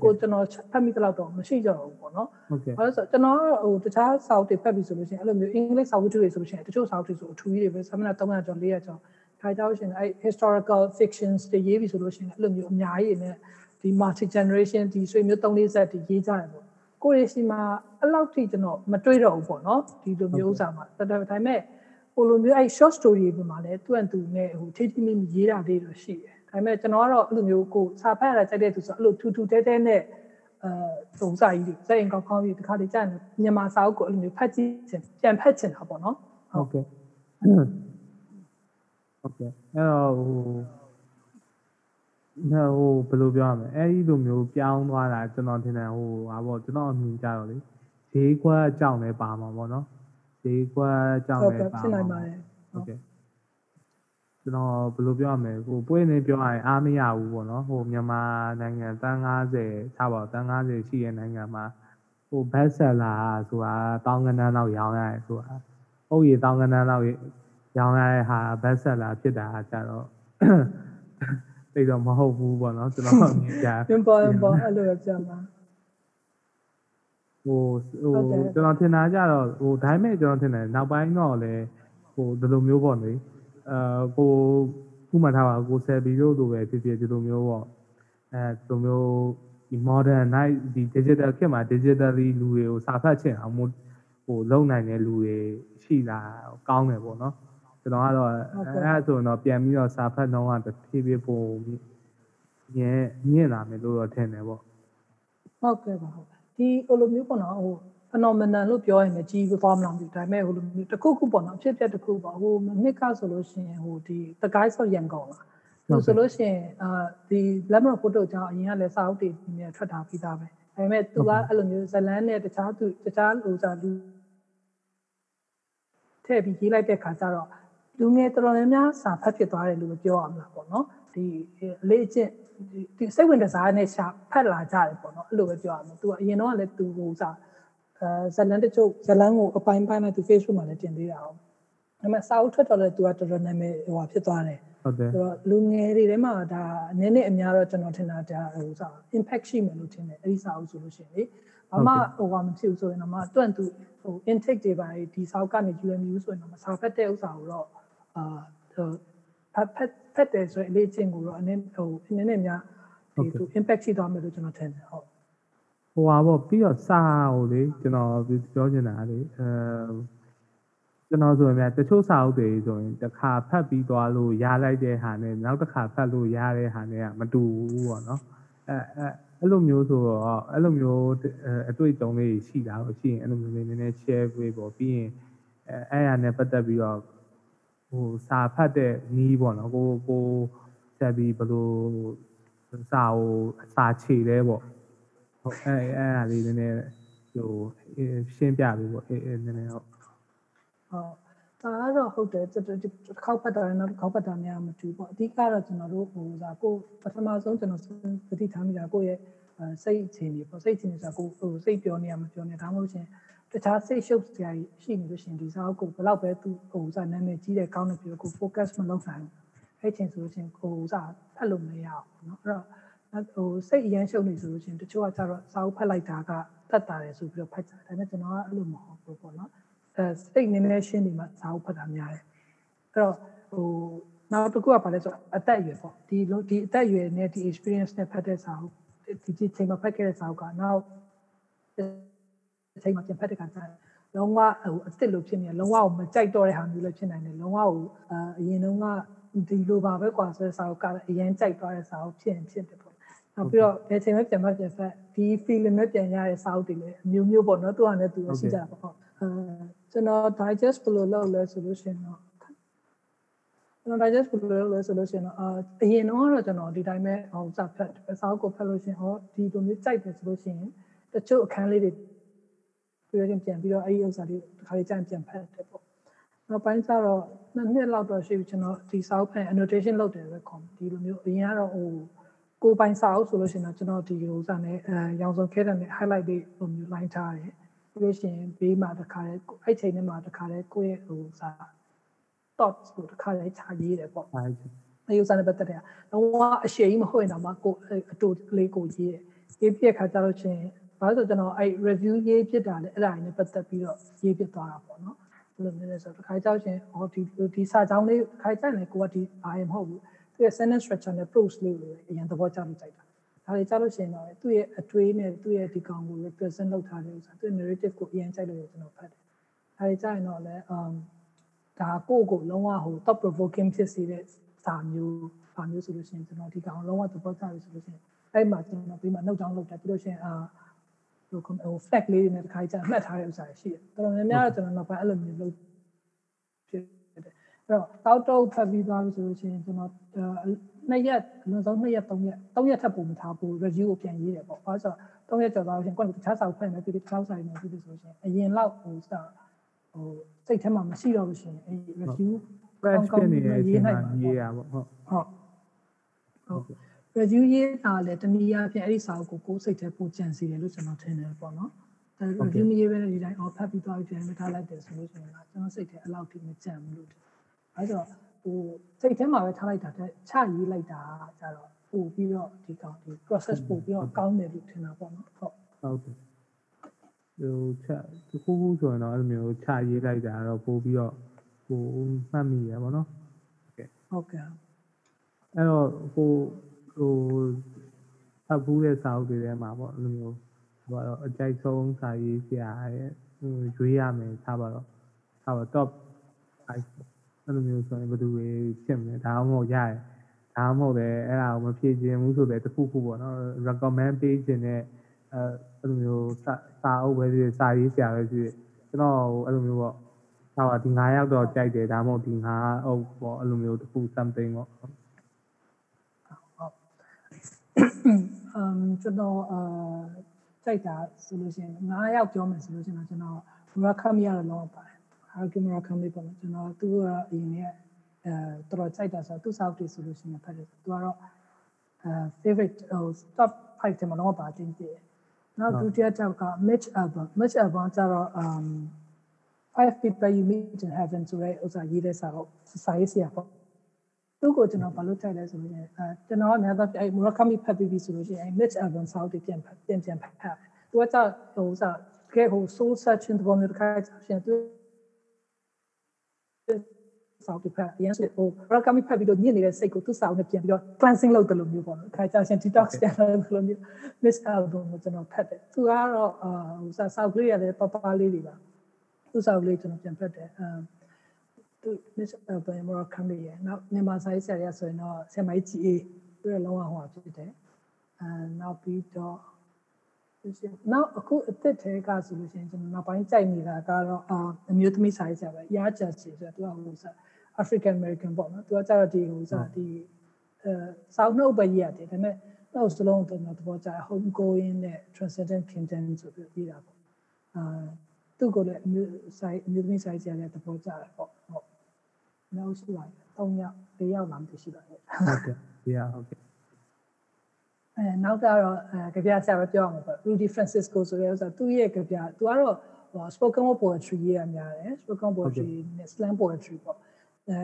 ကိုကျွန်တော်ဖတ်မိတလောက်တော့မရှိကြတော့ဘူးပေါ့နော်ဟုတ်ကဲ့ဘာလို့ဆိုကျွန်တော်ဟိုတခြားစာအုပ်တွေဖတ်ပြီဆိုလို့ရှိရင်အဲ့လိုမျိုးအင်္ဂလိပ်စာအုပ်တွေဆိုလို့ရှိရင်တချို့စာအုပ်တွေဆိုအထူးကြီးတွေပဲဆမနာ300ကျော်400ကျော်ဒါကြောင့်ရှင်အဲ့ historical fictions တွေရေးပြီဆိုလို့ရှိရင်အဲ့လိုမျိုးအများကြီးနဲ့ ဒီ multi generation ဒီဆွေမျိုး3 4ဆက်တွေရေးကြတယ်ပေါ့ကိုရီစီမှာအဲ့လောက်ထိကျွန်တော်မတွေ့တော့ဘူးပေါ့နော်ဒီလိုမျိုးဥစားမှာဒါပေမဲ့ဟိုလိုမျိုးအဲ့ short story တွေမှာလည်းသူ့အတူနဲ့ဟိုထိထိမိမိရေးတာလေးတော့ရှိတယ်ဒါပေမဲ့ကျွန်တော်ကတော့အဲ့လိုမျိုးကိုစာဖတ်ရတာကြိုက်တဲ့သူဆိုအဲ့လိုထူထူတဲတဲနဲ့အဲသုံးစာကြီးတွေစက်ရင်ကောင်းကောင်းကြီးတခါတည်းကြာနေမြန်မာစာအုပ်ကိုအဲ့လိုမျိုးဖတ်ကြည့်ချင်ပြန်ဖတ်ချင်တာပေါ့နော်ဟုတ်ကဲ့ဟုတ်ကဲ့အဲ့တော့ဟို နော်ဟိုဘယ်လိုပြောရမလဲအဲ့ဒီလိုမျိုးပြောင်းသွားတာကျွန်တော်ထင်တယ်ဟိုဟာပေါ့ကျွန်တော်အမြင်ကြတော့လေဈေးကွက်အကြောင်းလည်းပါမှာပေါ့နော်ဈေးကွက်အကြောင်းဟုတ်လည်းကဲ့ပါဖြစ်မှာနိုင်ပါတယ်ဟုတ်ကဲ့ကျွန်တော်ဘယ်လိုပြောရမလဲဟိုပွင့်နေပြောရရင်အားမရဘူးပေါ့နော်ဟိုမြန်မာနိုင်ငံတန်း90ထားပါတန်း90ရှိတဲ့နိုင်ငံမှာဟိုဘတ်ဆက်လာဆိုတာတောင်းကနန်းတော့ရောင်းရတယ်ဆိုတာဟုတ်ရတောင်းကနန်းတော့ရောင်းရတဲ့ဟာဘတ်ဆက်လာဖြစ်တာကြတော့ တိတ်တော့မဟုတ်ဘူးပေါ့နော်ကျွန်တော်အမြင်ကြပြန်ပေါ်ပြန်ပေါ်အဲ့လိုပဲပြန်ပါဟိုဟိုဟုတ်တယ်ကျွန်တော်ထင်တာကြတော့ဟိုဒါပေမဲ့ကျွန်တော်ထင်တယ်နောက်ပိုင်းတော့လေဟိုဒီလိုမျိုးပေါ့လေအာကိုခုမှထားပါကိုဆယ်ဘီတို့လိုပဲဖြစ်ဖြစ်ဒီလိုမျိုးပေါ့အဲဒီလိုမျိုးဒီ modern night ဒီ digital ခေတ်မှာ digitally လူတွေကိုစာဖတ်ချင်အောင်မို့ဟိုလုံနိုင်တဲ့လူတွေရှိလာကောင်းတယ်ပေါ့နော် ကျွန်တော်ကတော့အဲအဲ့ဒါဆိုရင်တော့ပြန်ပြီးတော့စာဖတ်တော့တဖြည်းဖြည်းပုံမြင်မြင်လာမယ်လို့တော့ထင်တယ်ပေါ့ဟုတ်ကဲ့ပါဟုတ်ဒီဟိုလိုမျိုးပေါ့နော်ဟို phenomenon လို့ပြောရင်လည်းကြီးသွားမလားမသိဘူးဒါပေမဲ့ဟိုလိုမျိုးတစ်ခုခုပေါ့နော်အဖြစ်အပျက်တစ်ခုပေါ့ဟိုနှစ်ကဆိုလို့ရှိရင်ဟိုဒီ the guys of young ကောင်လားသူဆိုလို့ရှိရင်အာဒီ black mirror photo ကြောင့်အရင်ကလည်းစာအုပ်တွေနည်းနည်းထွက်တာပြီးသားပဲဒါပေမဲ့သူကအဲ့လိုမျိုးဇလန်းနဲ့တခြားသူတခြားဟိုစာလူထည့်ပြီးရေးလိုက်တဲ့ခါကျတော့ လူငယ်တော်တော်များများစာဖတ်ဖြစ်သွားတယ်လို့ပြောရမှာပေါ့နော်ဒီအလေးအကျင့်ဒီစိတ်ဝင်စားနဲ့ရှာဖတ်လာကြတယ်ပေါ့နော်အဲ့လိုပဲပြောရမှာသူကအရင်တော့ကလည်းသူဟိုစာအဲဇလန်တချို့ဇလန်ကိုအပိုင်းပိုင်းနဲ့သူ Facebook မှာလည်းတင်သေးတာအောင်ဒါပေမဲ့စာအုပ်ထွက်တော့လည်းသူကတော်တော်နာမည်ဟိုဖြစ်သွားတယ်ဟုတ်တယ်ဆိုတော့လူငယ်တွေထဲမှာဒါနည်းနည်းအများတော့ကျွန်တော်ထင်တာဒါဟိုစာ impact ရှိမယ်လို့ထင်တယ်အဲ့ဒီစာအုပ်ဆိုလို့ရှိရင်လေဘာမှဟိုကမဖြစ်ဘူးဆိုရင်တော့မတွန့်သူဟို intake တွေပါဒီစာအုပ်ကနေ UMU ဆိုရင်တော့စာဖတ်တဲ့ဥစ္စာကိုတော့ အာဟိုဖတ်ဖတ်ဖတ်တယ်ဆိုရင်အလေးချင်းကိုတော့အနေဟိုနည်းနည်းများဒီသူ impact ရှိသွားမယ်လို့ကျွန်တော်ထင်တယ်ဟုတ်ဟိုပါပေါ့ပြီးတော့စာကိုလေကျွန်တော်ပြောချင်တာလေအဲကျွန်တော်ဆိုရင်များတချို့စာအုပ်တွေဆိုရင်တစ်ခါဖတ်ပြီးသွားလို့ရလိုက်တဲ့ဟာနဲ့နောက်တစ်ခါဖတ်လို့ရတဲ့ဟာနဲ့ကမတူဘူးပေါ့နော်အဲအဲအဲ့လိုမျိုးဆိုတော့အဲ့လိုမျိုးအတွေ့အကြုံလေးရှိတာလို့ရှိရင်အဲ့လိုမျိုးလေးနည်းနည်း share ပေးပေါ့ပြီးရင်အဲအဲ့ဟာနဲ့ပတ်သက်ပြီးတော့ ဟိုစာဖတ်တဲ့နီးပေါ့နော်ကိုကိုဆက်ပြီးဘယ်လိုစာကိုအစာခြေလဲပေါ့ဟုတ်အဲအဲ့အဲ့ဒါလေးနည်းနည်းဟိုရှင်းပြပေးပေါ့အဲအဲနည်းနည်းဟုတ်ဟုတ်ဒါကတော့ဟုတ်တယ်တစ်တစ်ခေါက်ဖတ်တာနဲ့နောက်တစ်ခေါက်ဖတ်တာများမတူပေါ့အဓိကတော့ကျွန်တော်တို့ဟိုဒါကိုပထမဆုံးကျွန်တော်သတိထားမိတာကိုယ့်ရဲ့စိတ်အခြေအနေပေါ့စိတ်အခြေအနေဆိုတာကိုဟိုစိတ်ပြောနေရမပြောနေဒါမှမဟုတ်ရှင် တခြားစိတ်ရှုပ်စရာရှိနေလို့ရှင်ဒီစာအုပ်ကိုဘယ်တော့ပဲသူဟိုစာနာမည်ကြီးတဲ့ကောင်းတဲ့ပြောကို focus မလုပ်နိုင်ဘူးအဲ့ချိန်ဆိုလို့ရှင်ကိုစာဖတ်လို့မရအောင်เนาะအဲ့တော့ဟိုစိတ်အရန်ရှုပ်နေဆိုလို့ရှင်တချို့ကကျတော့စာအုပ်ဖတ်လိုက်တာကတတ်တာတယ်ဆိုပြီးတော့ဖတ်ကြတယ်ဒါပေမဲ့ကျွန်တော်ကအဲ့လိုမဟုတ်ဘူးပေါ့နော် အဲစိတ်နည်းနည်းရှင်းနေမှစာအုပ်ဖတ်တာများတယ်အဲ့တော့ဟိုနောက်တစ်ခုကဘာလဲဆိုတော့အသက်အရွယ်ပေါ့ဒီလိုဒီအသက်အရွယ်နဲ့ဒီ experience နဲ့ဖတ်တဲ့စာအုပ်ဒီဒီချိန်မှာဖတ်ခဲ့တဲ့စာအုပ်ကနောက် ချိန်မှာပြန်ဖတ်တဲ့ခါကျရင်လုံးဝဟိုအစ်စ်လိုဖြစ်နေတယ်လုံးဝမကြိုက်တော့တဲ့ဟာမျိုးလည်းဖြစ်နိုင်တယ်လုံးဝဟိုအရင်တုန်းကဒီလိုပါပဲကွာဆိုတဲ့စာအုပ်ကအရင်ကြိုက်သွားတဲ့စာအုပ်ဖြစ်ရင်ဖြစ်တယ်ပေါ့နောက်ပြီးတော့ဘယ်ချိန်မှပြန်မပြန်ဖတ်ဒီ feeling နဲ့ပြန်ရတဲ့စာအုပ်တွေလည်းအမျိုးမျိုးပေါ့နော်သူကလည်းသူရှိကြတာပေါ့အဲကျွန်တော် digest ဘယ်လိုလုပ်လဲဆိုလို့ရှိရင်တော့ကျွန်တော် digest ဘယ်လိုလုပ်လဲဆိုလို့ရှိရင်တော့အာအရင်တော့ကတော့ကျွန်တော်ဒီတိုင်းပဲဟိုစာဖတ်စာအုပ်ကိုဖတ်လို့ရှိရင်ဟောဒီလိုမျိုးကြိုက်တယ်ဆိုလို့ရှိရင်တချို့အခန်းလေးတွေ ပြီးတော့ပြန်ပြီးတော့အဲ့ဒီဥစ္စာတွေတစ်ခါလေးကြံပြန်ဖတ်တယ်ပေါ့နောက်ပိုင်းကျတော့နှစ်နှစ်လောက်တော့ရှိပြီကျွန်တော်ဒီစာအုပ်ဖတ် annotation လုပ်တယ်ပဲခေါ်ဒီလိုမျိုးအရင်ကတော့ဟိုကိုပိုင်စာအုပ်ဆိုလို့ရှိရင်တော့ကျွန်တော်ဒီဟိုစာနဲ့အဲရောင်စုံခဲတဲ့နဲ့ highlight လေးလိုမျိုး line ထားတယ်ပြီးလို့ရှိရင်ဘေးမှာတစ်ခါလဲအဲ့ချိန်ထဲမှာတစ်ခါလဲကိုယ့်ရဲ့ဟိုစာ thoughts ကိုတစ်ခါလဲခြာရေးတယ်ပေါ့အဲအယူဆနဲ့ပတ်သက်တဲ့လုံးဝအရှိန်မဟုတ်ရင်တော့မှကိုအတူလေးကိုရေးတယ်ရေးပြခါကြလို့ချင်း ဘာလို့ဆိုကျွန်တော်အဲ့ review ရေးဖြစ်တာလေအဲ့ဒါနဲ့ပတ်သက်ပြီးတော့ရေးဖြစ်သွားတာပေါ့နော်ဘယ်လိုမျိုးလဲဆိုတော့တစ်ခါကြောက်ချင်းဟောဒီဒီစာကြောင်းလေးတစ်ခါကြိုက်ရင်ကိုကဒီဘာမှမဟုတ်ဘူးသူရဲ့ sentence structure နဲ့ prose လေးကိုအရင်သဘောကျလို့ကြိုက်တာဒါတွေကြားလို့ရှိရင်တော့သူ့ရဲ့အတွေးနဲ့သူ့ရဲ့ဒီကောင်ကို represent လုပ်ထားတဲ့ဥစ္စာသူ့ narrative ကိုအရင်ကြိုက်လို့ကျွန်တော်ဖတ်တယ်ဒါတွေကြားရင်တော့လည်း um ဒါကိုကိုလုံးဝဟို top provoking ဖြစ်စေတဲ့စာမျိုးပါမျိုးဆိုလို့ရှိရင်ကျွန်တော်ဒီကောင်လုံးဝသဘောကျပြီဆိုလို့ရှိရင်အဲ့မှာကျွန်တော်ပြီးမှနှုတ်ကြောင်းလုပ်တယ်ပြီးလို့ရှိရင်အာ ဟိုဟို fact လေးတွေနဲ့တစ်ခါကြာမှတ်ထားတဲ့ဥစ္စာရှိတယ်တော်တော်များများတော့ကျွန်တော်နောက်ပိုင်းအဲ့လိုမျိုးလုပ်ဖြစ်တယ်အဲ့တော့တောက်တုတ်ဖတ်ပြီးသွားပြီဆိုလို့ရှိရင်ကျွန်တော်နှစ်ရက်အလုံးစုံနှစ်ရက်သုံးရက်သုံးရက်ထပ်ပုံမထားဘူး review ကိုပြန်ရေးတယ်ပေါ့အဲဆိုတော့သုံးရက်ကျော်သွားလို့ရှိရင်ကိုယ်ကတခြားစာဖတ်နေပြီတခြားစာတွေနေပြီဆိုလို့ရှိရင်အရင်လောက်ဟိုစာဟိုစိတ်ထဲမှာမရှိတော့လို့ရှိရင်အဲ review fresh ဖြစ်နေတဲ့အချိန်မှာရေးရပေါ့ဟုတ်ဟုတ်ဟုတ် review ရေးတာလည်းတနည်းအားဖြင့်အဲ့ဒီစာအုပ်ကိုကိုယ်စိတ်ထဲပိုကြံစီတယ်လို့ကျွန်တော်ထင်တယ်ပေါ့နော်ဒါ review မရေးဘဲနဲ့ဒီတိုင်းအော်ဖတ်ပြီးသွားပြီးပြန်မထားလိုက်တယ်ဆိုလို့ရှိရင်ကကျွန်တော်စိတ်ထဲအလောက်ထိမကြံဘူးလို့အဲဆိုတော့ဟိုစိတ်ထဲမှာပဲထားလိုက်တာတဲ့ချရေးလိုက်တာကြတော့ပို့ပြီးတော့ဒီကောင်ဒီ process ပို့ပြီးတော့ကောင်းတယ်လို့ထင်တာပေါ့နော်ဟုတ်ဟုတ်တယ်ဟိုချက်ဒီခုခုဆိုရင်တော့အဲ့လိုမျိုးချရေးလိုက်တာတော့ပို့ပြီးတော့ဟိုမှတ်မိရပါတော့ဟုတ်ကဲ့အဲ့တော့ဟို ဟိုဖတ်ဘူးတဲ့စာအုပ်တွေထဲမှာပေါ့အဲ့လိုမျိုးဟိုတော့အကြိုက်ဆုံးစာရေးဆရာရဲ့ဟိုရွေးရမယ်ထားပါတော့ထားပါ top 5အဲ့လိုမျိုးဆိုရင်ဘယ်သူတွေဖြစ်မလဲဒါမှမဟုတ်ရတယ်ဒါမှမဟုတ်လည်းအဲ့ဒါကိုမဖြည့်ခြင်းဘူးဆိုပဲတစ်ခုခုပေါ့နော် recommend ပေးခြင်းနဲ့အဲအဲ့လိုမျိုးစာစာအုပ်ပဲဖြစ်ဖြစ်စာရေးဆရာပဲဖြစ်ဖြစ်ကျွန်တော်ဟိုအဲ့လိုမျိုးပေါ့ထားပါဒီ9ရောက်တော့ကြိုက်တယ်ဒါမှမဟုတ်ဒီ9အုပ်ပေါ့အဲ့လိုမျိုးတစ်ခု something ပေါ့ အမ်ကျွန်တော်အာစိတ်တာဆိုလို့ရှိရင်9ယောက်ပြောမယ်ဆိုလို့ရှိရင်တော့ကျွန်တော် Murakami ရတော့လောက်ပါတယ် Haruki Murakami ပေါ့နော်ကျွန်တော်သူကအရင်ကအဲတော်တော်စိတ်တာဆိုသူ့စောက်တွေဆိုလို့ရှိရင်ဖတ်တယ်သူကတော့အဲ favorite ဟို top 5ထဲမှာတော့ပါတင်တယ်နောက်ဒုတိယချက်က Mitch Album Mitch Album ကျတော့ um five people you meet in heaven ဆိုတဲ့ဥစ္စာရေးတဲ့စာဟုတ်စာရေးဆရာပေါ့ သူ့ကိုကျွန်တော်ဘာလို့ထိုက်လဲဆိုလို့ရှိရင်အဲကျွန်တော်အများသောအဲ Murakami ဖတ်ပြီးပြီဆိုလို့ရှိရင်အဲ Mitch Album စာအုပ်တွေပြန်ဖတ်ပြန်ပြန်ဖတ်တယ်။သူကကြောက်ဟိုဥစ္စာကဲဟို soul searching တဘောမျိုးတစ်ခါကျရှင်သူစာအုပ်တွေဖတ်အရင်ဆိုဟို Murakami ဖတ်ပြီးတော့ညစ်နေတဲ့စိတ်ကိုသူ့စာအုပ်နဲ့ပြန်ပြီးတော့ cleansing လုပ်တယ်လို့မျိုးပေါ့နော်။ခါကျရှင် detox ပြန်လုပ်တယ်လို့မျိုး Mitch Album ကိုကျွန်တော်ဖတ်တယ်။သူကတော့အာဟိုစာစာအုပ်လေးရတယ်ပပလေးတွေပါ။သူ့စာအုပ်လေးကျွန်တော်ပြန်ဖတ်တယ်။အ မ်သူ Miss Urban Murakami ရဲ့နောက်မြန်မာစာရေးဆရာရဆိုရင်တော့ဆရာမကြီးကြီးသူရဲ့လုံးဝဟိုဖြစ်တယ်အဲနောက်ပြီးတော့နောက်အခုအစ်စ်ထဲကဆိုလို့ရှိရင်ကျွန်တော်နောက်ပိုင်းကြိုက်နေတာကတော့အာအမျိုးသမီးစာရေးဆရာပဲရာဂျာစီဆိုတော့သူကဟိုစား African American ပေါ့နော်သူကကျတော့ဒီဟိုစားဒီအဲစောင်းနှုတ်ပဲရေးရတယ်ဒါပေမဲ့နောက်စလုံးတော့တော့ဘောကြ home going နဲ့ transcendent kingdom ဆိုပြီးရေးတာပေါ့အာသူ့ကိုလည်းအမျိုးဆိုင်အမျိုးသမီးဆိုင်ဆရာလည်းသဘောကျတယ်ပေါ့ဟုတ် နောက်ရှိပါတယ်၃ယောက်၄ယောက်လာမှရှိပါတယ်ဟုတ်ကဲ့ဒီဟာဟုတ်ကဲ့အဲနောက်ကတော့အဲကြပြဆရာပဲပြောအောင်ပေါ့ Rudy Francisco ဆိုတဲ့ဥစ္စာသူ့ရဲ့ကြပြသူကတော့ဟို spoken word poetry ရေးရများတယ် spoken poetry နဲ့ slam poetry ပေါ့အဲ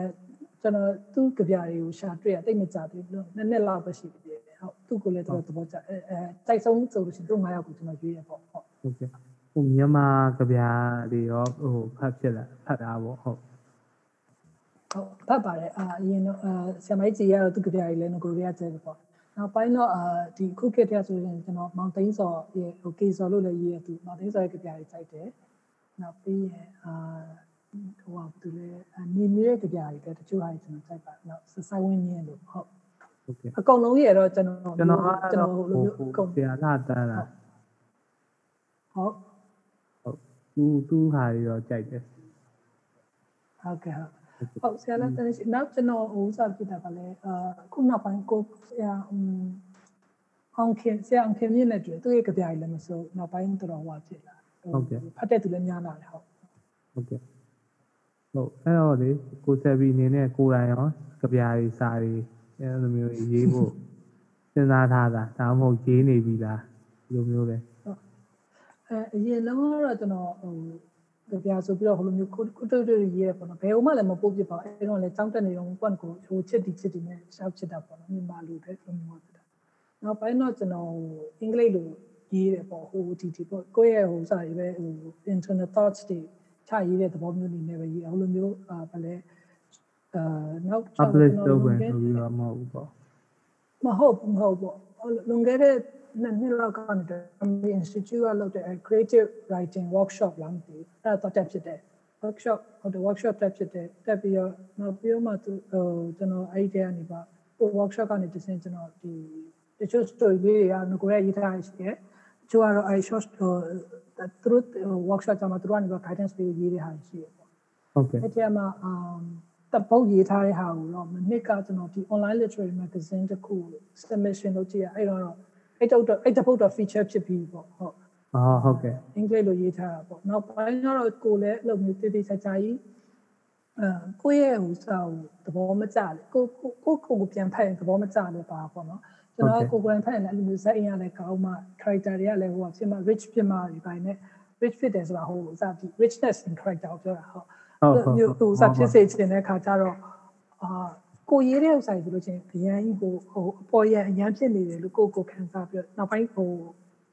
ကျွန်တော်သူ့ကြပြတွေကိုရှာတွေ့ရတိတ်မကြသေးဘူးလို့နည်းနည်းလောက်ပဲရှိသေးတယ်ဟုတ်သူ့ကိုလည်းတော်တော်သဘောကျအဲအဲတိုက်ဆုံးဆိုလို့ရှိရင်သူ့၅ယောက်ကိုကျွန်တော်ရွေးရပေါ့ဟုတ်ဟုတ်ကဲ့ဟိုမြန်မာကြပြာတွေရောဟိုဖတ်ဖြစ်လာဖတ်တာပေါ့ဟုတ် ဟုတ်ဖတ်ပါတယ်အာအရင်တော့အာဆရာမကြီးကြီးကတော့သူ့ကြပြတွေလည်းငကိုရီးယားကျဲတယ်ပေါ့နောက်ပိုင်းတော့အာဒီခုခေတ်တည်းဆိုရင်ကျွန်တော်မောင်သိန်းစော်ရဲ့ဟိုကေစော်လို့လည်းရေးရသူမောင်သိန်းစော်ရဲ့ကြပြတွေစိုက်တယ်နောက်ပြီးရင်အာဟိုဟာသူလည်းနေမြဲကြပြတွေလည်းတချို့ဟာကျွန်တော်စိုက်ပါနောက်ဆိုင်ဝင်းမြင်းလို့ဟုတ်ဟုတ်ကဲ့အကုန်လုံးရတော့ကျွန်တော်ကျွန်တော်ကကျွန်တော့တော်ဟိုဟိုလိုမျိုးအကုန်ဆရာလာတန်းတာဟုတ်ဟုတ်သူသူဟာတွေတော့ကြိုက်တယ်ဟုတ်ကဲ့ဟုတ် ဟုတ်ဆရာလည်းတန်းရှိနောက်ကျွန်တော်ဟိုစားပြတာကလည်းအာခုနောက်ပိုင်းကိုဆရာอืมအောင်ခင်ဆရာအောင်ခင်မြင့်နဲ့တွေ့သူ့ရဲ့ကြပြတွေလည်းမစိုးနောက်ပိုင်းတော်တော်ဟွာဖြစ်လာဖတ်တဲ့သူလည်းများလာတယ်ဟုတ်ဟုတ်ကဲ့ဟုတ်အဲ့တော့လေကိုဆက်ပြီးအနေနဲ့ကိုယ်တိုင်ရောကြပြာတွေစာတွေအဲ့လိုမျိုးရေးဖို့စဉ်းစားထားတာဒါမှမဟုတ်ရေးနေပြီလားဒီလိုမျိုးလေအဲအရင်လုံးကတော့ကျွန်တော်ဟိုကြ ပြဆိုပြီးတော့ဟိုလိုမျိုးကိုကိုတွေ့တွေ့ရေးရပေါ့နော်ဘယ်ဟိုမှလည်းမပို့ပြပါဘူးအဲတော့လည်းကြောင်းတက်နေတော့ကွန့်ကိုဟိုချစ်တီချစ်တီနဲ့ရှောက်ချစ်တာပေါ့နော်မြန်မာလူပဲလိုမျိုးဖြစ်တာနောက်ပိုင်းတော့ကျွန်တော်အင်္ဂလိပ်လိုရေးတယ်ပေါ့ဟိုဒီဒီပေါ့ကိုယ့်ရဲ့ဟိုစာရေးပဲဟို internal thoughts တွေချရေးတဲ့သဘောမျိုးနေနဲ့ပဲရေးဟိုလိုမျိုးအာဗလဲအာနောက် publish လုပ်ဝင်ဆိုပြီးတော့မဟုတ်ဘူးပေါ့မဟုတ်ဘူးမဟုတ်ဘူးလွန်ခဲ့တဲ့ နှစ်နှစ်လောက်ကနေတော့ Amity Institute ကလုပ်တဲ့ creative writing workshop လာမသိဘူးအဲ့ဒါတော့တက်ဖြစ်တယ် workshop ဟိုတဲ့ workshop တက်ဖြစ်တယ်တက်ပြီးတော့နောက်ပြီးတော့မှသူဟိုကျွန်တော်အဲ့ဒီကနေပါဟို workshop ကနေတစင်ကျွန်တော်ဒီတချို့ story လေးတွေကငကိုရရေးထားရှိတယ်တချို့ကတော့အဲ့ short ဟိုသူတို့ workshop ကျမှသူတို့ကနေပါ guidance ပေးရေးတဲ့ဟာရှိတယ်ပေါ့ဟုတ်ကဲ့အဲ့ဒီမှာအမ်တပုတ်ရေးထားတဲ့ဟာကိုတော့မနစ်ကကျွန်တော်ဒီ online literary magazine တခု submission လုပ်ကြည့်ရအဲ့တော့ အဲ့တော့အဲ့တပုတ်တော့ feature ဖြစ်ပြီးပေါ့ဟုတ်အော်ဟုတ်ကဲ့အင်္ဂလိပ်လိုရေးထားတာပေါ့နောက်ပိုင်းတော့ကိုလည်းအဲ့လိုမျိုးတည်တည်ချာချာကြီးအဲကိုယ့်ရဲ့ဟိုစာကိုသဘောမကျလေကိုကိုကိုကိုပြန်ဖတ်ရင်သဘောမကျလို့ပါပေါ့နော်ကျွန်တော်ကိုကိုယ်တိုင်ဖတ်ရင်လည်းအဲ့လိုမျိုးဇက်အင်းရလည်းကောင်းမှ character တွေကလည်းဟိုဖြစ်မှ rich ဖြစ်မှဒီပိုင်းနဲ့ rich ဖြစ်တယ်ဆိုတာဟိုဥစားပြီး richness in character ကိုပြောတာဟုတ်ဟုတ်ဟုတ်မျိုးဟိုဥစားဖြစ်စေချင်တဲ့ခါကျတော့အာ ကိုရေးတဲ့ဥစားဆိုလို့ချင်းအရန်ကြီးကိုဟိုအပေါ်ရန်အရန်ဖြစ်နေတယ်လို့ကိုကိုခံစားပြီးနောက်ပိုင်းဟို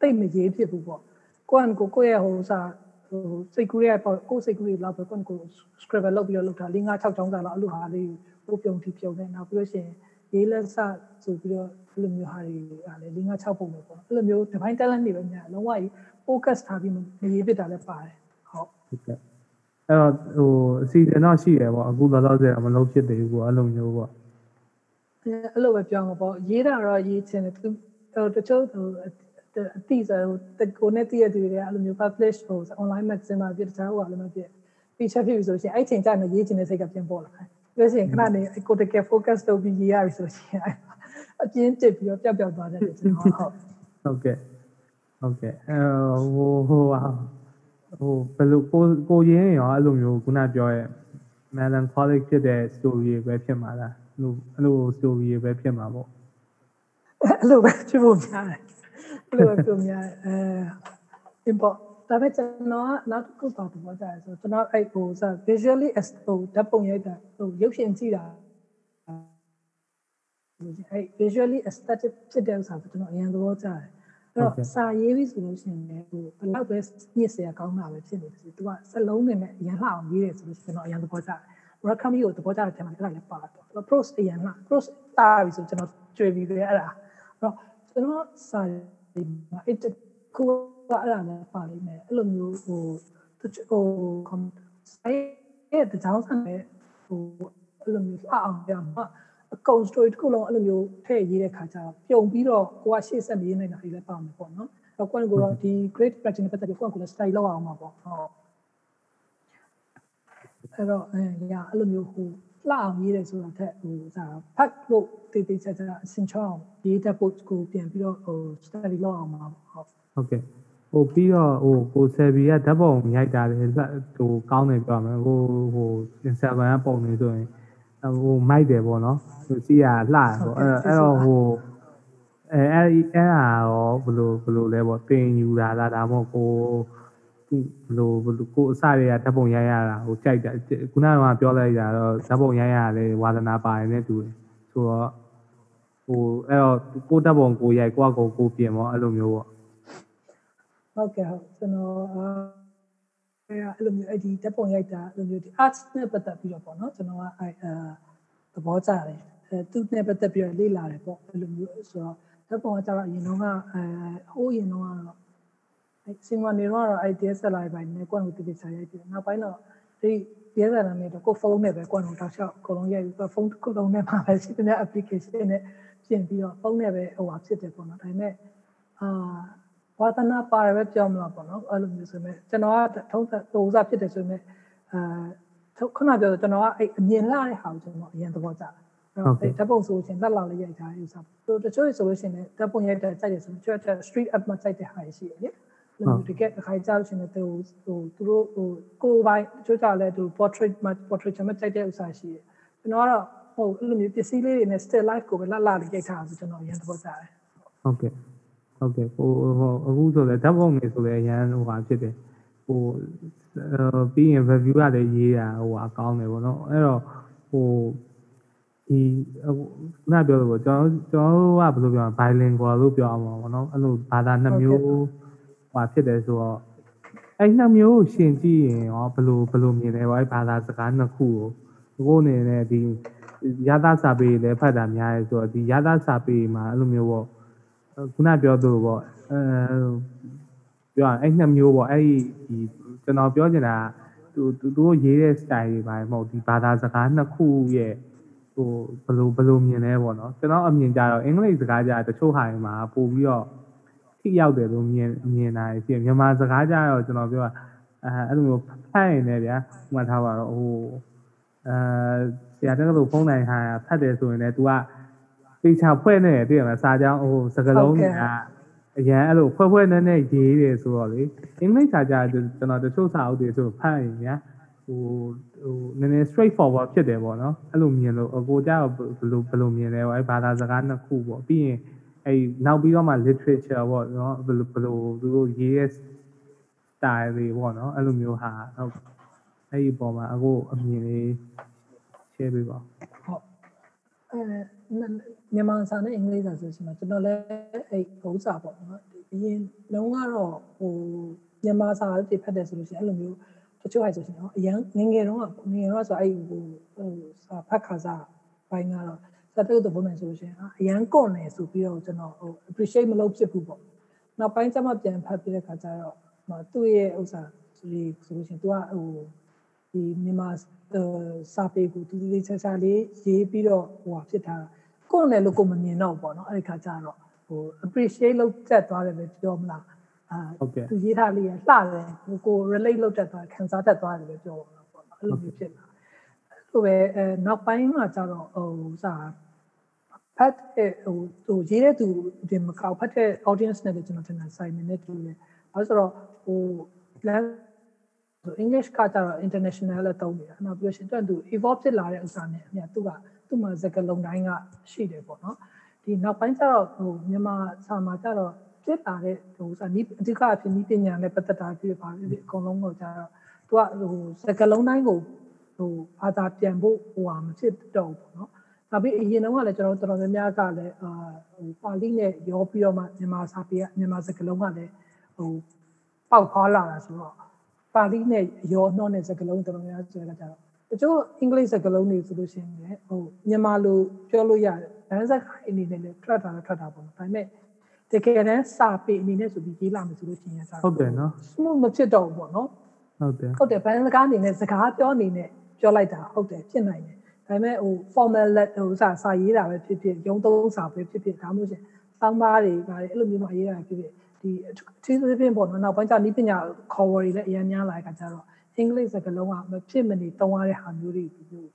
တိတ်မရေးဖြစ်ဘူးပေါ့ကိုကကိုကိုရဲ့ဟိုဥစားဟိုစိတ်ကူးရဲ့ပေါ့ကိုစိတ်ကူးတွေလောက်ပဲကိုကို scribble လုပ်ပြီးတော့လုပ်တာ၄၅6ချောင်းစာလောက်အလိုဟာလေးကိုပြုံတီပြုံနေနောက်ပြီးလို့ရှိရင်ရေးလက်စဆိုပြီးတော့အဲ့လိုမျိုးဟာတွေကလည်း၄၅6ပုံပဲပေါ့အဲ့လိုမျိုး divine talent တွေပဲများလုံးဝကြီး focus ထားပြီးမရေးဖြစ်တာလည်းပါတယ်ဟုတ်ဟုတ်ကဲ့ အဲ့တော့ဟိုအစီအစဉ်တော့ရှိတယ်ပေါ့အခုလောလောဆယ်မလုပ်ဖြစ်သေးဘူးပေါ့အဲ့လိုမျိုးပေါ့အဲ့လိုပဲပြောမှာပေါ့ရေးတာတော့ရေးချင်တယ်သူဟိုတချို့ဟိုအတိဆိုဟိုကိုနဲ့တည့်ရသူတွေအဲ့လိုမျိုး publish ဟို online magazine မှာပြတခြားဟိုလည်းမဖြစ် feature ဖြစ်ပြီဆိုလို့ရှိရင်အဲ့ချိန်ကျရင်ရေးချင်တဲ့စိတ်ကပြန်ပေါ်လာတယ်ပြောစရင်ခဏနေကိုတကယ် focus လုပ်ပြီးရေးရပြီဆိုလို့ရှိရင်အပြင်းတစ်ပြီးတော့ပျောက်ပျောက်သွားတယ်ကျွန်တော်ဟုတ်ဟုတ်ကဲ့ဟုတ်ကဲ့အဲဟိုဟို ဟာဟိုဘယ်လိုကိုကိုရင်းရောအဲ့လိုမျိုးခုနပြောရဲ့ melancholic ဖြစ်တဲ့ story ပဲဖြစ်မှာလားအဲ့လိုအဲ့လို story ပဲဖြစ်မှာပေါ့အဲ့လိုပဲဖြစ်ဖို့များတယ်အဲ့လိုပဲဖြစ်များတယ်အဲ import ဒါပေမဲ့ကျွန်တော်ကနောက်တစ်ခုပါတော့ကြာဆိုကျွန်တော်အဲ့ဟိုစ visually as ဟိုဓာတ်ပုံရိုက်တာဟိုရုပ်ရှင်ကြည့်တာအဲ့ visually aesthetic ဖြစ်တဲ့ဥစ္စာကိုကျွန်တော်အရင်သဘောကျတယ်အဲ့ တော့စာရေးပြီဆိုလို့ရှိရင်လည်းဟိုဘလောက်ပဲညစ်စရာကောင်းတာပဲဖြစ်နေတယ်ဆိုသူကစလုံးတွေနဲ့အရန်လှအောင်ရေးတယ်ဆိုလို့ကျွန်တော်အရန်သဘောကျတယ် welcome ကိုသဘောကျတဲ့ထဲမှာအဲ့ဒါလည်းပါတော့ approach အရန်လှ approach တားပြီဆိုကျွန်တော်ကြွေပြီးပဲအဲ့ဒါအဲ့တော့ကျွန်တော်စာရေးမှာ it ကိုကအဲ့ဒါလည်းပါလိမ့်မယ်အဲ့လိုမျိုးဟိုဟို com ဆိုင်ရဲ့တကြောင်ဆန်တဲ့ဟိုအဲ့လိုမျိုးအအောင်ပြမှာ အကုန် story တစ်ခုလုံးအဲ့လိုမျိုးထည့်ရေးတဲ့ခါကျတော့ပြုံပြီးတော့ကိုကရှေ့ဆက်မရေးနိုင်တာတွေလည်းပါမှာပေါ့နော်။တော့ကိုကကိုတော့ဒီ great practice နဲ့ပတ်သက်ပြီးကိုကကိုလည်း study လုပ်အောင်မှာပေါ့။ဟုတ်။အဲ့တော့အဲရအဲ့လိုမျိုးဟိုလှအောင်ရေးတယ်ဆိုတာထက်ဟိုစာဖတ်လို့တေးသေးချာချာအစင်ချောင်းရေးတဲ့ post ကိုပြန်ပြီးတော့ဟို study လုပ်အောင်မှာပေါ့။ဟုတ်ဟုတ်ကဲ့ဟိုပြီးတော့ဟိုကိုဆယ်ဘီကဓာတ်ပုံရိုက်တာလေဟိုကောင်းတယ်ပြောမယ်ဟိုဟို Instagram ကပုံနေဆိုရင် ဟိုမိုက်တယ်ပေါ့နော်ဟိုစီးရလှတယ်ပေါ့အဲ့အဲ့တော့ဟိုအဲအဲ့အဲ့ဟာရောဘယ်လိုဘယ်လိုလဲပေါ့တင်ယူတာလားဒါမှမဟုတ်ကိုဘယ်လိုဘယ်လိုကိုအစတွေကဓာတ်ပုံရိုက်ရတာဟိုကြိုက်တာခုနကပြောလိုက်တာတော့ဓာတ်ပုံရိုက်ရတယ်ဝါသနာပါတယ်နဲ့တူတယ်ဆိုတော့ဟိုအဲ့တော့ကိုဓာတ်ပုံကိုရိုက်ကိုကကိုကိုပြင်ပေါ့အဲ့လိုမျိုးပေါ့ဟုတ်ကဲ့ဟုတ်ကျွန်တော် အဲအဲ့လိုမျိုးအဲ့ဒီတက်ပုံရိုက်တာအဲ့လိုမျိုးဒီ arts နဲ့ပတ်သက်ပြီးတော့ပေါ့နော်ကျွန်တော်ကအဲသဘောကျတယ်အဲသူနဲ့ပတ်သက်ပြီးတော့လေ့လာတယ်ပေါ့အဲ့လိုမျိုးဆိုတော့တက်ပုံကကျတော့အရင်တော့ကအဲဟိုးရင်တော့ကတော့အဲစင်မနေတော့အဲ့ DSLR ဘိုင်းနဲ့ကိုယ့်ကိုတည်တည်ချာရိုက်ပြီးနောက်ပိုင်းတော့ဒီ DSLR နဲ့တော့ကိုဖုန်းနဲ့ပဲကိုယ့်ကိုတောက်လျှောက်အကုန်လုံးရိုက်ပြီးဖုန်းတစ်ခုလုံးနဲ့မှာပဲရှိတဲ့ application နဲ့ပြင်ပြီးတော့ဖုန်းနဲ့ပဲဟိုဟာဖြစ်တယ်ပေါ့နော်ဒါပေမဲ့အာ ဝါသနာပါတယ်ပဲပြောမလားပေါ့နော်အဲ့လိုမျိုးဆိုမဲ့ကျွန်တော်ကထုံးသက်ဟိုစားဖြစ်တယ်ဆိုမဲ့အာခုနပြောကျွန်တော်ကအဲ့အမြင်လှတဲ့ဟာကိုကျွန်တော်အရင်သဘောကျတယ်အဲ့တော့အဲ့ဓာတ်ပုံဆိုရင်လက်လောက်လေးရိုက်ထားတဲ့ဥစားဆိုတချို့ဆိုလို့ရှိရင်ဓာတ်ပုံရိုက်တဲ့ကြိုက်တယ်ဆိုတော့ကျွန်တော် street up မှာကြိုက်တဲ့ဟာရှိတယ်လေလို့တကယ်တစ်ခါကြားလို့ရှိရင်သူဟိုသူတို့ဟိုကိုယ်ပိုင်တချို့ကြလဲသူ portrait မှာ portrait ချမ်းကြိုက်တဲ့ဥစားရှိတယ်ကျွန်တော်ကတော့ဟိုအဲ့လိုမျိုးပစ္စည်းလေးတွေနဲ့ still life ကိုပဲလက်လာလေးရိုက်ထားဆိုကျွန်တော်အရင်သဘောကျတယ်ဟုတ်ကဲ့ ဟုတ်ကဲ့ဟိုဟိုအခုဆိုလဲဓာတ်ပုံနေဆိုလဲအရန်ဟိုဟာဖြစ်တယ်ဟိုပြီးရင် review ကလည်းရေးတာဟိုဟာကောင်းတယ်ပေါ့နော်အဲ့တော့ဟိုဒီခုနပြောလို့ပေါ့ကျွန်တော်ကျွန်တော်တို့ကဘယ်လိုပြော bilingual လို့ပြောအောင်ပါပေါ့နော်အဲ့လိုဘာသာနှစ်မျိုးဟိုဖြစ်တယ်ဆိုတော့အဲ့နှစ်မျိုးကိုရှင်ကြည့်ရင်ရောဘယ်လိုဘယ်လိုမြင်လဲပေါ့အဲ့ဘာသာစကားနှစ်ခုကိုကိုယ်အနေနဲ့ဒီရသစာပေလည်းဖတ်တာများရဲဆိုတော့ဒီရသစာပေမှာအဲ့လိုမျိုးပေါ့ ခုနပြောသလိုပေါ့အဲပြောရအဲ့နှစ်မျိုးပေါ့အဲ့ဒီကျွန်တော်ပြောချင်တာသူသူတို့ရေးတဲ့ style တွေပါမဟုတ်ဒီဘာသာစကားနှစ်ခုရဲ့ဟိုဘယ်လိုဘယ်လိုမြင်လဲပေါ့နော်ကျွန်တော်အမြင်ကြတော့အင်္ဂလိပ်စကားကြတချို့ဟာတွေမှာပို့ပြီးတော့ထိရောက်တယ်လို့မြင်မြင်တာဖြစ်မြန်မာစကားကြတော့ကျွန်တော်ပြောအဲအဲ့လိုမျိုးဖတ်ရင်လည်းဗျာမှတ်ထားပါတော့ဟိုအဲဆရာတက်ကလို့ဖုန်းနိုင်ဟာဖတ်တယ်ဆိုရင်လည်း तू က ပေချာဖွဲ့နေတယ်သိရမလားစာကြောင်းဟိုစကလုံးတွေကအရန်အဲ့လိုဖွဲ့ဖွဲ့နဲ့နဲ့ရေးတယ်ဆိုတော့လေအင်္ဂလိပ်စာကြကျွန်တော်တချို့စာအုပ်တွေဆိုဖတ်ရင်ဗျာဟိုဟိုနည်းနည်း straight forward ဖြစ်တယ်ပေါ့နော်အဲ့လိုမြင်လို့အကိုကြတော့ဘယ်လိုဘယ်လိုမြင်လဲပေါ့အဲ့ဘာသာစကားနှစ်ခုပေါ့ပြီးရင်အဲ့နောက်ပြီးတော့မှ literature ပေါ့နော်ဘယ်လိုဘယ်လိုသူတို့ရေးရဲ့ style တွေပေါ့နော်အဲ့လိုမျိုးဟာဟုတ်အဲ့ဒီပုံမှာအခုအမြင်လေး share ပေးပါဦးဟုတ်အဲ မြန်မာစာနဲ့အင်္ဂလိပ်စာဆိုရှင်တော့ကျွန်တော်လည်းအဲ့ဘုစာပေါ့နော်အရင်လုံးကတော့ဟိုမြန်မာစာပြဖတ်တယ်ဆိုလို့ရှိရင်အဲ့လိုမျိုးတချို့ဟာဆိုရှင်တော့အရင်ငငယ်တုန်းကငငယ်တော့ဆိုအဲ့ဟိုဟိုစာဖတ်ခါစားဘိုင်းကတော့စာတုပ်တဲ့ဘုံနဲ့ဆိုလို့ရှိရင်အရန်ကွန်နေဆိုပြီးတော့ကျွန်တော်ဟို appreciate မလုပ်ဖြစ်ဘူးပေါ့နောက်ပိုင်းကျမှပြန်ဖတ်ပြီးတဲ့ခါကျတော့သူ့ရဲ့ဥစ္စာဒီဆိုလို့ရှိရင် तू ကဟိုဒီမြန်မာစာပေကိုတူတူလေးချာချာလေးရေးပြီးတော့ဟိုဟာဖြစ်ထားတာ ကိုယ်နဲ့လို့ကိုမမြင်တော့ပေါ့နော်အဲ့ဒီခါကျတော့ဟို appreciate လုပ်တက်သွားတယ်ပဲပြောမလားအာဟုတ်ကဲ့သူရေးထားလေးရလှတယ်ဟိုကို relate လုပ်တက်သွားခံစားတက်သွားတယ်ပဲပြောမှာပေါ့နော်အဲ့လိုမျိုးဖြစ်လာအဲ့လိုပဲအဲနောက်ပိုင်းမှာကျတော့ဟိုစာဖတ်တဲ့ဟိုဟိုရေးတဲ့သူဒီမကောက်ဖတ်တဲ့ audience နဲ့လည်းကျွန်တော်ထင်တာဆိုင်နေတူတယ်အဲဆိုတော့ဟို plan ဆို English ကကြတော့ international လည်းသုံးနေတာနောက်ပြီးလို့ရှိရင်သူ evolve ဖြစ်လာတဲ့ဥစ္စာနဲ့အမြတ်သူက သူ့မှာစကားလုံးတိုင်းကရှိတယ်ပေါ့နော်ဒီနောက်ပိုင်းကျတော့ဟိုမြန်မာစာမှာကျတော့ဖြစ်လာတဲ့ဟိုဥစ္စာနီးအဓိကအဖြစ်နီးပညာနဲ့ပတ်သက်တာဖြစ်ပါပြီအကုန်လုံးကိုကျတော့သူကဟိုစကားလုံးတိုင်းကိုဟိုဘာသာပြန်ဖို့ဟိုဟာမဖြစ်တော့ဘူးပေါ့နော်နောက်ပြီးအရင်တုန်းကလည်းကျွန်တော်တော်တော်များများကလည်းအာဟိုပါဠိနဲ့ရောပြီးတော့မှမြန်မာစာပေကမြန်မာစကားလုံးကလည်းဟိုပေါက်ခွာလာတာဆိုတော့ပါဠိနဲ့ရောနှောတဲ့စကားလုံးတော်တော်များများဆိုတဲ့ကြတော့ တချို့အင်္ဂလိပ်စကားလုံးတွေဆိုလို့ရှိရင်လည်းဟိုမြန်မာလိုပြောလို့ရတယ်။ဒါစကားအနေနဲ့လည်းထွက်တာလည်းထွက်တာပေါ့။ဒါပေမဲ့တကယ်တမ်းစာပေအနေနဲ့ဆိုပြီးရေးလာမယ်ဆိုလို့ရှိရင်စာဟုတ်တယ်နော် smooth မဖြစ်တော့ဘူးပေါ့နော်ဟုတ်တယ်။ဟုတ်တယ်ဘန်စကားအနေနဲ့စကားပြောအနေနဲ့ပြောလိုက်တာဟုတ်တယ်ဖြစ်နိုင်တယ်။ဒါပေမဲ့ဟို formal let ဟိုစာစာရေးတာပဲဖြစ်ဖြစ်ရုံးသုံးစာပဲဖြစ်ဖြစ်ဒါမှမဟုတ်ရှင်စောင်းပါးတွေဗါတယ်အဲ့လိုမျိုးမှရေးတာဖြစ်ဖြစ်ဒီအထူးသဖြင့်ပေါ့နော်နောက်ပိုင်းကျနီးပညာခေါ်ဝေါ်တွေလည်းအများများလာတဲ့အခါကျတော့ အင်္ဂလိပ်စကားလုံးကမဖြစ်မနေတုံးရတဲ့ဟာမျိုးတွေ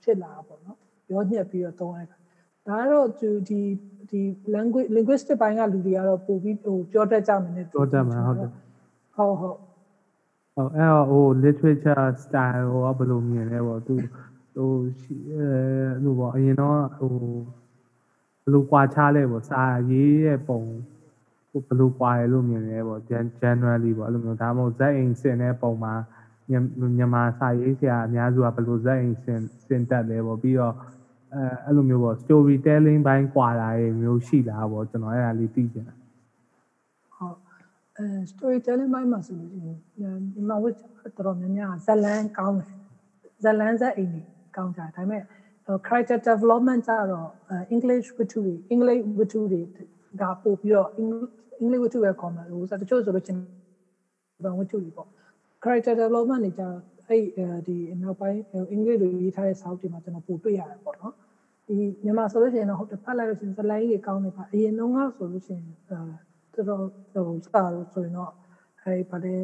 ဖြစ်လာတာပေါ့နော်ပြောညက်ပြီးတော့တုံးရတဲ့အခါဒါကတော့သူဒီဒီ language linguistic ဘိုင်းကလူတွေကတော့ပို့ပြီးဟိုပြောတတ်ကြမယ်နဲ့ပြောတတ်မှာဟုတ်တယ်ဟုတ်ဟုတ်ဟုတ်အဲ့တော့ဟို literature style ဟိုကဘယ်လိုမြင်လဲပေါ့သူဟိုရှိအဲလို့ပေါ့အရင်တော့ဟိုဘယ်လိုကွာခြားလဲပေါ့စာရေးရဲ့ပုံဟိုဘယ်လိုကွာလဲလို့မြင်လဲပေါ့ gen- generally ပေါ့အဲ့လိုမျိုးဒါမှမဟုတ်ဇက်အိမ်စင်တဲ့ပုံမှာည မြန်မာစာရေးဆရာအများစုကဘယ်လိုဇက်အိမ်စင်စင်တက်လဲပေါ့ပြီးတော့အဲအဲ့လိုမျိုးပေါ့ storytelling ဘိုင်းကွာတာရေမျိုးရှိလားပေါ့ကျွန်တော်အဲ့ဒါလေးသိချင်တာဟုတ်အဲ storytelling ဘိုင်းမှာဆိုလို့ရှိရင်ဒီမှာဝတ်တော်တော်များများဇလန်းကောင်းတယ်ဇလန်းဇက်အိမ်ကြီးကောင်းကြတယ်ဒါပေမဲ့ character development ကြတော့ English ဝတ္ထုတွေ English ဝတ္ထုတွေကပို့ပြီးတော့ English ဝတ္ထုပဲခေါ်မှာလို့ဆိုတော့တချို့ဆိုလို့ချင်းဘာဝတ္ထုတွေပေါ့ character development တွေကြတော့အဲ့ဒီနောက်ပိုင်း English လိုရေးထားတဲ့စာအုပ်တွေမှာကျွန်တော်ပို့တွေ့ရတယ်ပေါ့နော်ဒီမြန်မာဆိုလို့ရှိရင်တော့ဟုတ်တယ်ဖတ်လိုက်လို့ရှိရင်ဇလိုင်းတွေကောင်းနေပါအရင်တော့ကဆိုလို့ရှိရင်အဲတော်တော်ဟိုစာလို့ဆိုရင်တော့အဲဒီဗာတယ်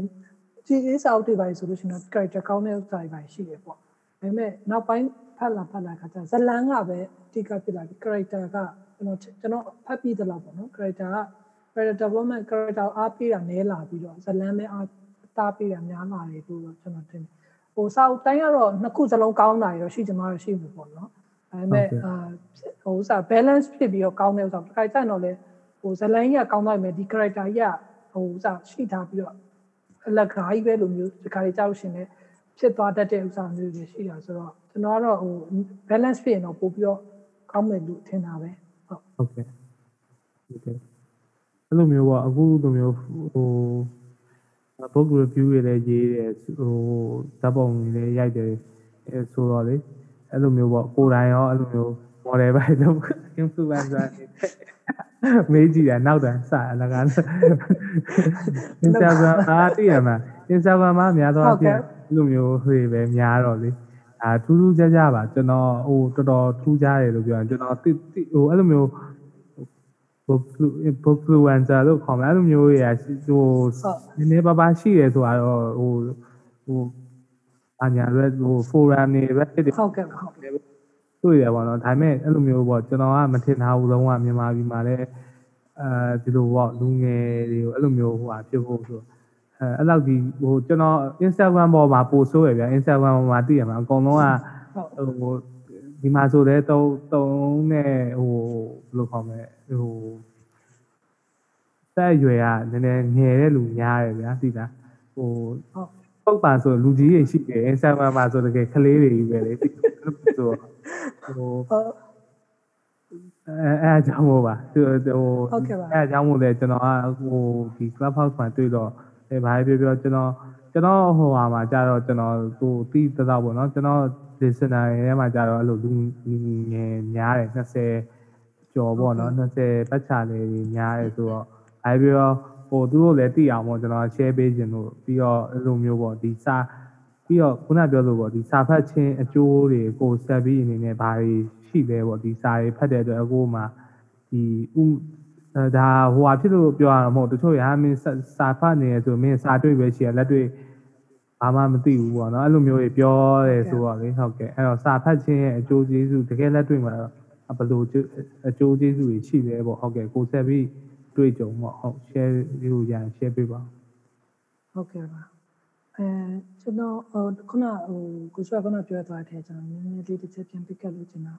ဒီအေးစာအုပ်တွေပါဆိုလို့ရှိရင်တော့ character ကောင်းတဲ့ဥစ္စာတွေပါရှိတယ်ပေါ့ဒါပေမဲ့နောက်ပိုင်းဖတ်လာဖတ်လာခါကျဇလန်းကပဲအဓိကဖြစ်လာပြီ character ကကျွန်တော်ကျွန်တော်ဖတ်ပြီးသလောက်ပေါ့နော် character က character development character အားပေးတာနည်းလာပြီးတော့ဇလန်းပဲအား တားပေးတာများလာတယ်လို့ကျွန်တော်ထင်တယ်ဟိုစာအုပ်တိုင်းကတော့နှစ်ခုစလုံးကောင်းတာရောရှိကြမှာရှိမှာပေါ့နော်ဒါပေမဲ့အာဟိုဥစား balance ဖြစ်ပြီးတော့ကောင်းတဲ့ဥစားတစ်ခါကျတော့လေဟိုဇလန်းကြီးကကောင်းသွားပြီဒီ character ကြီးကဟိုဥစားရှိထားပြီးတော့အလက်ကားကြီးပဲလိုမျိုးဒီခါလေးကြောက်ရှင်နေဖြစ်သွားတတ်တဲ့ဥစားမျိုးတွေရှိတာဆိုတော့ကျွန်တော်ကတော့ဟို balance ဖြစ်ရင်တော့ပို့ပြီးတော့ကောင်းမယ်လို့ထင်တာပဲဟုတ်ဟုတ်ကဲ့ဟုတ်ကဲ့အဲ့လိုမျိုးပေါ့အခုလိုမျိုးဟို book review တွေလည်းရေးတယ်ဟိုဓာတ်ပုံတွေလည်းရိုက်တယ်အဲဆိုတော့လေအဲ့လိုမျိုးပေါ့ကိုယ်တိုင်ရောအဲ့လိုမျိုး model ပဲလုပ် influencer တွေမေးကြည့်တာနောက်တန်းစအလကား Instagram အားတည်ရမှာ Instagram မှာများသောအားဖြင့်အဲ့လိုမျိုးဟွေပဲများတော့လေအာထူးထူးခြားခြားပါကျွန်တော်ဟိုတော်တော်ထူးခြားတယ်လို့ပြောရင်ကျွန်တော်တိဟိုအဲ့လိုမျိုး book influencer လို့ခေါ်မှာအဲ့လိုမျိုးတွေကဟိုနည်းနည်းပါးပါးရှိတယ်ဆိုတော့ဟိုဟိုအညာ red ဟို forum တွေ reddit တွေဟုတ်ကဲ့ဟုတ်ကဲ့တွေ့ရပါတော့ဒါပေမဲ့အဲ့လိုမျိုးပေါ့ကျွန်တော်ကမထင်ထားဘူးလုံးဝမြန်မာပြည်မှာလည်းအဲဒီလိုပေါ့လူငယ်တွေကိုအဲ့လိုမျိုးဟိုဟာဖြစ်ဖို့ဆိုအဲအဲ့လောက်ဒီဟိုကျွန်တော် Instagram ပေါ်မှာပို့ဆိုးရဗျာ Instagram ပေါ်မှာသိရမှာအကုန်လုံးကဟုတ်ဟို ဒီမှာဆိုတဲ့တုံးတုံးနဲ့ဟိုဘယ်လိုခေါ်မလဲဟိုတက်အရွယ်ကနည်းနည်းငယ်တဲ့လူများတယ်ဗျာသိလားဟိုဟုတ်ပုတ်ပါဆိုလူကြီးတွေရှိတယ် Instagram မှာဆိုတကယ်ကလေးတွေကြီးပဲလေဆိုတော့ဟိုဟုတ်အဲအဲအကြောင်းမို့ပါဟိုဟိုဟုတ်ကဲ့ပါအဲအကြောင်းမို့လဲကျွန်တော်ကဟိုဒီ clubhouse မှာတွေ့တော့အဲဘာပဲပြောပြောကျွန်တော်ကျွန်တော်ဟိုဟာမှာကြာတော့ကျွန်တော်ဟိုတီးတသောပေါ့နော်ကျွန်တော် listener ရဲ့မှာကြာတော့အဲ့လိုလူငယ်များတယ်20ကျော်ပေါ့နော်20ပတ်ချာလေးတွေများတယ်ဆိုတော့အဲပြီးတော့ဟိုသူတို့လည်းသိအောင်ပေါ့ကျွန်တော် share ပေးခြင်းလို့ပြီးတော့အဲ့လိုမျိုးပေါ့ဒီစာပြီးတော့ခုနပြောလို့ပေါ့ဒီစာဖတ်ခြင်းအကျိုးတွေကိုဆက်ပြီးအနေနဲ့ဘာတွေရှိလဲပေါ့ဒီစာတွေဖတ်တဲ့အတွက်အခုမှဒီဥအဲဒါဟိုဟာဖြစ်လို့ပြောရတော့မဟုတ်တချို့ရမင်းစာစာဖတ်နေရဆိုမင်းစာတွေ့ပဲရှိရလက်တွေ့ ဘာမှမသိဘူးပေါ့နော်အဲ့လိုမျိုးတွေပြောတယ်ဆိုတော့လေဟုတ်ကဲ့အဲ့တော့စာဖတ်ခြင်းရဲ့အကျိုးကျေးဇူးတကယ်လက်တွေ့မှာတော့ဘယ်လိုအကျိုးကျေးဇူးတွေရှိလဲပေါ့ဟုတ်ကဲ့ကိုဆက်ပြီးတွေ့ကြုံပေါ့ဟုတ် share လို့ရရင် share ပေးပါဟုတ်ကဲ့ပါအဲကျွန်တော်ဟိုခုနဟိုကိုဆွဲခုနပြောသွားတဲ့ကျွန်တော်နည်းနည်းလေးတစ်ချက်ပြန် pick up လုပ်ချင်တာ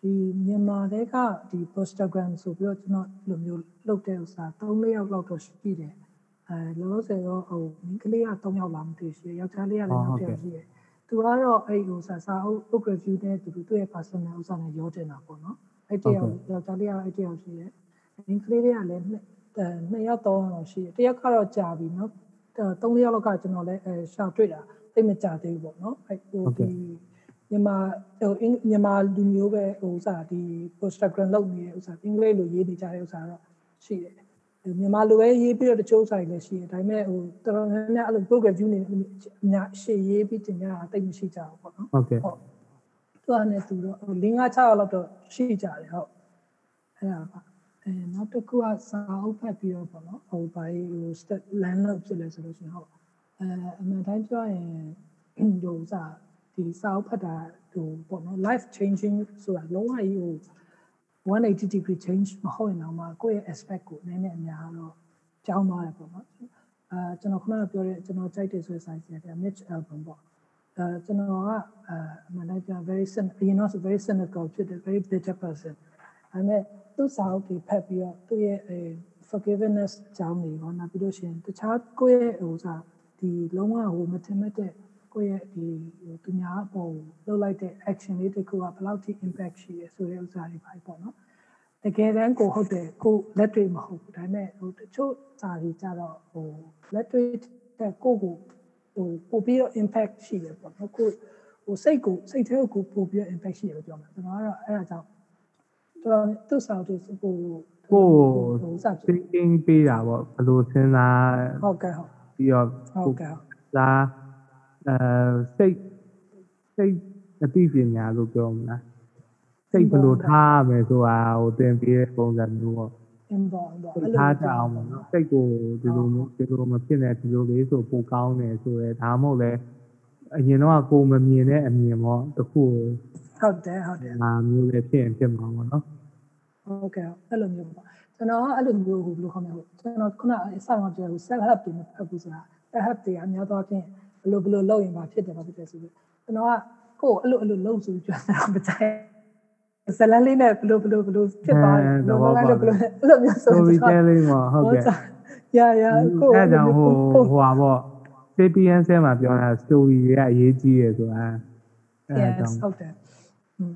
ဒီမြန်မာတဲကဒီ Instagram ဆိုပြီးတော့ကျွန်တော်လိုမျိုးလုပ်တဲ့ဥစ္စာ3-4ယောက်လောက်တော့ရှိတယ် အဲလောလောဆယ်တော့ဟိုမိန်းကလေးက3ယောက်လားမသိရှိယောက်ျားလေးကလည်းနောက်တစ်ယောက်ရှိတယ်သူကတော့အဲ့ဟိုစာစာအုပ် book review နဲ့သူသူ့ရဲ့ personal ဥစ္စာနဲ့ရောတင်တာပေါ့နော်အဲ့တယောက်ယောက်ျားလေးကအဲ့တယောက်ရှိတယ်မိန်းကလေးတွေကလည်းနှစ်နှစ်ယောက်တော့တော့ရှိတယ်တယောက်ကတော့ကြာပြီနော်သုံးလေးယောက်လောက်ကကျွန်တော်လည်းအဲရှာတွေ့တာသိမကြသေးဘူးပေါ့နော်အဲဟိုဒီမြန်မာဟိုမြန်မာလူမျိုးပဲဟိုဥစားဒီ Instagram လုပ်နေတဲ့ဥစားအင်္ဂလိပ်လိုရေးနေကြတဲ့ဥစားတော့ရှိတယ် မြန်မာလိုပဲရေးပြီးတော့တချို့ဆိုင်လည်းရှိတယ်ဒါပေမဲ့ဟိုတော်တော်များများအဲ့လို book review နေအများရှေ့ရေးပြီးတင်ကြတာတိတ်မရှိကြဘူးပေါ့နော်ဟုတ်ကဲ့ဟုတ်သူကလည်းသူတော့ဟို၄၅6လောက်တော့ရှိကြတယ်ဟုတ်အဲ့ဒါပါအဲနောက်တစ်ခုကစာအုပ်ဖတ်ပြီးတော့ပေါ့နော်ဟိုဘာဟို step land လုပ်ဖြစ်လဲဆိုလို့ရှိရင်ဟုတ်အဲအမှန်တိုင်းပြောရင်ဟိုစာဒီစာအုပ်ဖတ်တာဟိုပေါ့နော် life changing ဆိုတာလုံးဝကြီးဟို 180 degree change မဟုတ်ရင်တော့မှကိုယ့်ရဲ့ aspect ကိုနည်းနည်းအများတော့ကြောင်းသွားတယ်ပေါ့နော်အာကျွန်တော်ခုနကပြောတဲ့ကျွန်တော်ကြိုက်တဲ့ဆိုတဲ့ size တဲ့ Mitch album ပေါ့အဲကျွန်တော်ကအမှန်တိုင်းပြော very cynical အရင်တော့ very cynical ဖြစ်တယ် very bitter person ဒါပေမဲ့သူ့စာအုပ်တွေဖတ်ပြီးတော့သူ့ရဲ့အဲ forgiveness အကြောင်းတွေရောနောက်ပြီးလို့ရှိရင်တခြားကိုယ့်ရဲ့ဟိုစားဒီလုံးဝဟိုမထင်မဲ့တဲ့ ကိုယ့်ရဲ့ဒီဟိုသူများအပေါ်လုပ်လိုက်တဲ့ action လေးတစ်ခုကဘယ်လောက်ထိ impact ရှိရဲဆိုတဲ့ဥစ္စာတွေပါပေါ့နော်တကယ်တမ်းကိုဟုတ်တယ်ကိုလက်တွေမဟုတ်ဘူးဒါပေမဲ့ဟိုတချို့စာတွေကြတော့ဟိုလက်တွေတဲ့ကိုကိုဟိုပို့ပြီးတော့ impact ရှိတယ်ပေါ့နော်ကိုဟိုစိတ်ကိုစိတ်ထဲကိုပို့ပြီးတော့ impact ရှိတယ်လို့ပြောမှာကျွန်တော်ကတော့အဲ့ဒါကြောင့်တော်သူ့စာအုပ်တွေဟိုကိုဟိုစာဖြစ် thinking ပေးတာပေါ့ဘယ်လိုစဉ်းစားဟုတ်ကဲ့ဟုတ်ပြီးတော့ဟုတ်ကဲ့ဟုတ်ဒါ အဲစိတ်စိတ်အသိပညာလို့ပြောမလားစိတ်ဘယ်လိုထားရမယ်ဆိုတာဟိုသင်ပေးတဲ့ပုံစံမျိုးပေါ့အင်းပေါ့ပေါ့စိတ်ထားကြအောင်ပေါ့နော်စိတ်ကိုဒီလိုမျိုးဒီလိုမဖြစ်နဲ့ဒီလိုလေးဆိုပိုကောင်းတယ်ဆိုရဲဒါမှမဟုတ်လဲအရင်တော့ကိုမမြင်တဲ့အမြင်ပေါ့တခုကိုဟုတ်တယ်ဟုတ်တယ်ဒါမျိုးလည်းဖြစ်ရင်ဖြစ်မှာပေါ့နော်ဟုတ်ကဲ့အဲ့လိုမျိုးပေါ့ကျွန်တော်ကအဲ့လိုမျိုးဟိုဘယ်လိုခေါ်မလဲဟိုကျွန်တော်ခုနအစမှပြောဟို self help တွေမဖတ်ဘူးဆိုတာ self help တွေအများသောအားဖြင့် ဘယ်လိုဘယ်လိုလုပ်ရင်ပါဖြစ်တယ်ပါဖြစ်တယ်ဆိုပြီးကျွန်တော်ကကိုယ်အဲ့လိုအဲ့လိုလုပ်ဆိုပြီးပြောတာမကြိုက်ဇလန်လေးနဲ့ဘယ်လိုဘယ်လိုဘယ်လိုဖြစ်သွားတယ်ဘယ်လိုလဲဘယ်လိုအဲ့လိုမျိုးဆို story telling ပေါ့ဟုတ်ကဲ့ရရကိုအဲကြောင့်ဟိုဟိုဟာပေါ့ sapiens ထဲမှာပြောတာ story တွေကအရေးကြီးတယ်ဆိုတာအဲ yes ကြောင့်ဟုတ်တယ်อืม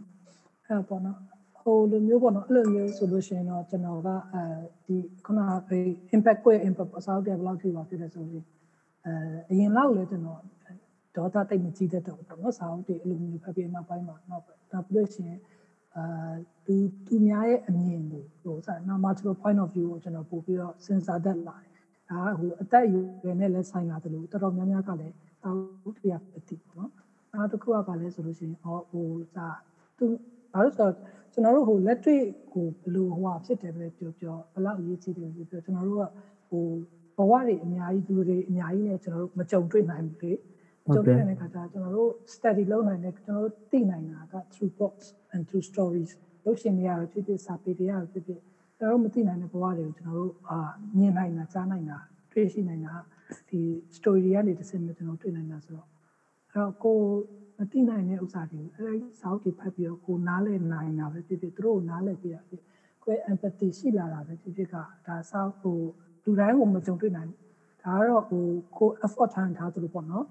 အဲ့ပေါ့နော်ဟိုလိုမျိုးပေါ့နော်အဲ့လိုမျိုးဆိုလို့ရှိရင်တော့ကျွန်တော်ကအဲဒီခုနကပဲ impact ကို impact အစားတယ်ဘယ်လောက်ထိပါဖြစ်တယ်ဆိုရင် အဲအရင်လောက်လဲကျွန်တော်ဒေါသတိတ်မကြီးတတ်တော့ဘူးပေါ့နော်စာအုပ်တွေအဲ့လိုမျိုးဖတ်ပြီးနောက်ပိုင်းမှာနောက်နောက်ပြီးလို့ရှိရင်အာသူသူများရဲ့အမြင်ကိုဟိုစာနောက် multiple point of view ကိုကျွန်တော်ပို့ပြီးတော့စဉ်းစားတတ်လာတယ်ဒါကဟိုအသက်အရွယ်နဲ့လည်းဆိုင်လာတယ်လို့တော်တော်များများကလည်းစာအုပ်တွေကပတိပေါ့နော်နောက်တစ်ခုကပါလဲဆိုလို့ရှိရင်ဟောဟိုစာသူဘာလို့ဆိုတော့ကျွန်တော်တို့ဟိုလက်တွေ့ကိုဘယ်လိုဟိုဟာဖြစ်တယ်ပဲပြောပြောဘယ်လောက်အရေးကြီးတယ်ပြောပြောကျွန်တော်တို့ကဟို ဘဝတွေအများကြီးသူတွေအများကြီးနဲ့ကျွန်တော်တို့မကြုံတွေ့နိုင်ဘူးလေကြုံတွေ့နိုင်တဲ့ခါကျကျွန်တော်တို့ study လုပ်နိုင်တဲ့ကျွန်တော်တို့သိနိုင်တာက through books and through stories လို့ရှင်နေရတော့ဖြစ်ဖြစ်စာပေတွေရတော့ဖြစ်ဖြစ်ကျွန်တော်တို့မသိနိုင်တဲ့ဘဝတွေကိုကျွန်တော်တို့အာမြင်နိုင်တာကြားနိုင်တာတွေ့ရှိနိုင်တာဒီ story တွေကနေတစ်ဆင့်မျိုးကျွန်တော်တွေ့နိုင်တာဆိုတော့အဲ့တော့ကိုမသိနိုင်တဲ့ဥစ္စာတွေကိုအဲ့ဒီစာအုပ်တွေဖတ်ပြီးတော့ကိုနားလည်နိုင်တာပဲဖြစ်ဖြစ်သူတို့ကိုနားလည်ပြရဖြစ်ကိုယ် empathy ရှိလာတာပဲဖြစ်ဖြစ်ကဒါစာအုပ်ကို လူတိုင်းကိုမကြုံတွေ့နိုင်ဘူးဒါကတော့ဟိုကို effort ထားထားသလိုပေါ့နော်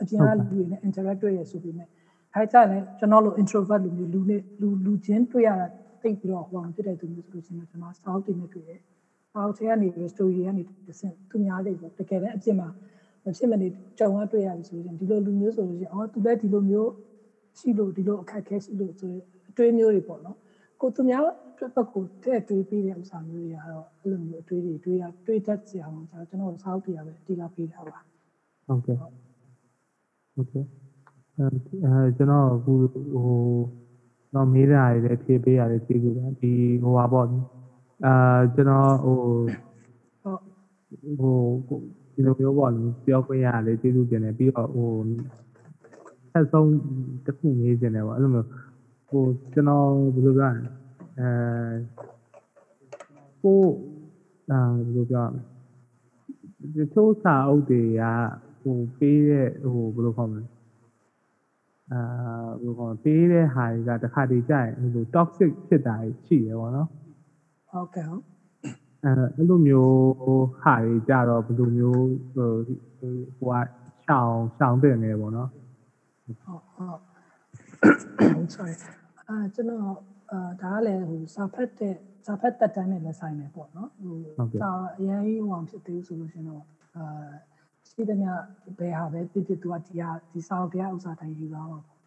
အပြင်ကလူတွေနဲ့ interact တွေ့ရဆိုပေမဲ့အဲကြလည်းကျွန်တော်လို introvert လူမျိုးလူနဲ့လူလူချင်းတွေ့ရတာတိတ်ပြီးတော့ဟိုအောင်ဖြစ်တဲ့သူမျိုးဆိုလို့ရှိရင်ကျွန်တော် south တင်နေတွေ့တယ်။ south ထဲကနေ story ကနေတစ်ဆင့်သူများလေးပေါ့တကယ်လည်းအပြင်မှာမဖြစ်မနေကြုံရတွေ့ရပြီဆိုရင်ဒီလိုလူမျိုးဆိုလို့ရှိရင်အော်သူလည်းဒီလိုမျိုးရှိလို့ဒီလိုအခက်အခဲရှိလို့ဆိုအတွေးမျိုးတွေပေါ့နော် ကိုသူများဘက်ကိုတဲ့တွေးပြီးတဲ့ဥစ္စာမျိုးတွေကတော့အဲ့လိုမျိုးအတွေးတွေတွေးရတွေးတတ်ကြအောင်ကျွန်တော်စောက်ပြရပဲအဓိကပေးတာပါဟုတ်ကဲ့ဟုတ်ကဲ့အဲကျွန်တော်အခုဟိုတော့မေးတာတွေလည်းဖြေပေးရတယ်ကျေးဇူးပါဒီဟိုပါပေါ့အာကျွန်တော်ဟိုဟုတ်ဟိုဒီလိုမျိုးပေါ့လေပြောခွင့်ရတယ်ကျေးဇူးတင်တယ်ပြီးတော့ဟိုဆက်ဆုံးတစ်ခုမေးချင်တယ်ပေါ့အဲ့လိုမျိုး ဟိုကျွန်တော်ဘယ်လိုပြောရလဲအဲကိုအာဘယ်လိုပြောရလဲဒီချိုးစာအုပ်တွေကဟိုပေးတဲ့ဟိုဘယ်လိုခေါ်မလဲအာဘယ်လိုခေါ်မလဲပေးတဲ့ဟာတွေကတစ်ခါတည်းကြာရင်ဟို toxic ဖြစ်တာရှိတယ်ပေါ့နော်ဟုတ်ကဲ့ဟုတ်အဲအဲ့လိုမျိုးဟာတွေကြတော့ဘယ်လိုမျိုးဟိုဟိုကရှောင်းရှောင်းတင်နေပေါ့နော်ဟုတ်ဟုတ် sorry အာကျွန်တော်အာဒါကလည်းဟိုစာဖတ်တဲ့စာဖတ်တက်တန်းနဲ့လည်းဆိုင်နေပေါ့နော်ဟိုစာအရင်ဟိုဖြစ်သေးဆိုလို့ရှင်တော့အာရှိသမျှဘယ်ဟာပဲဖြစ်ဖြစ်သူကဒီဟာဒီစာအုပ်တရားဥစ္စာတိုင်းယူသွားမှာပေါ့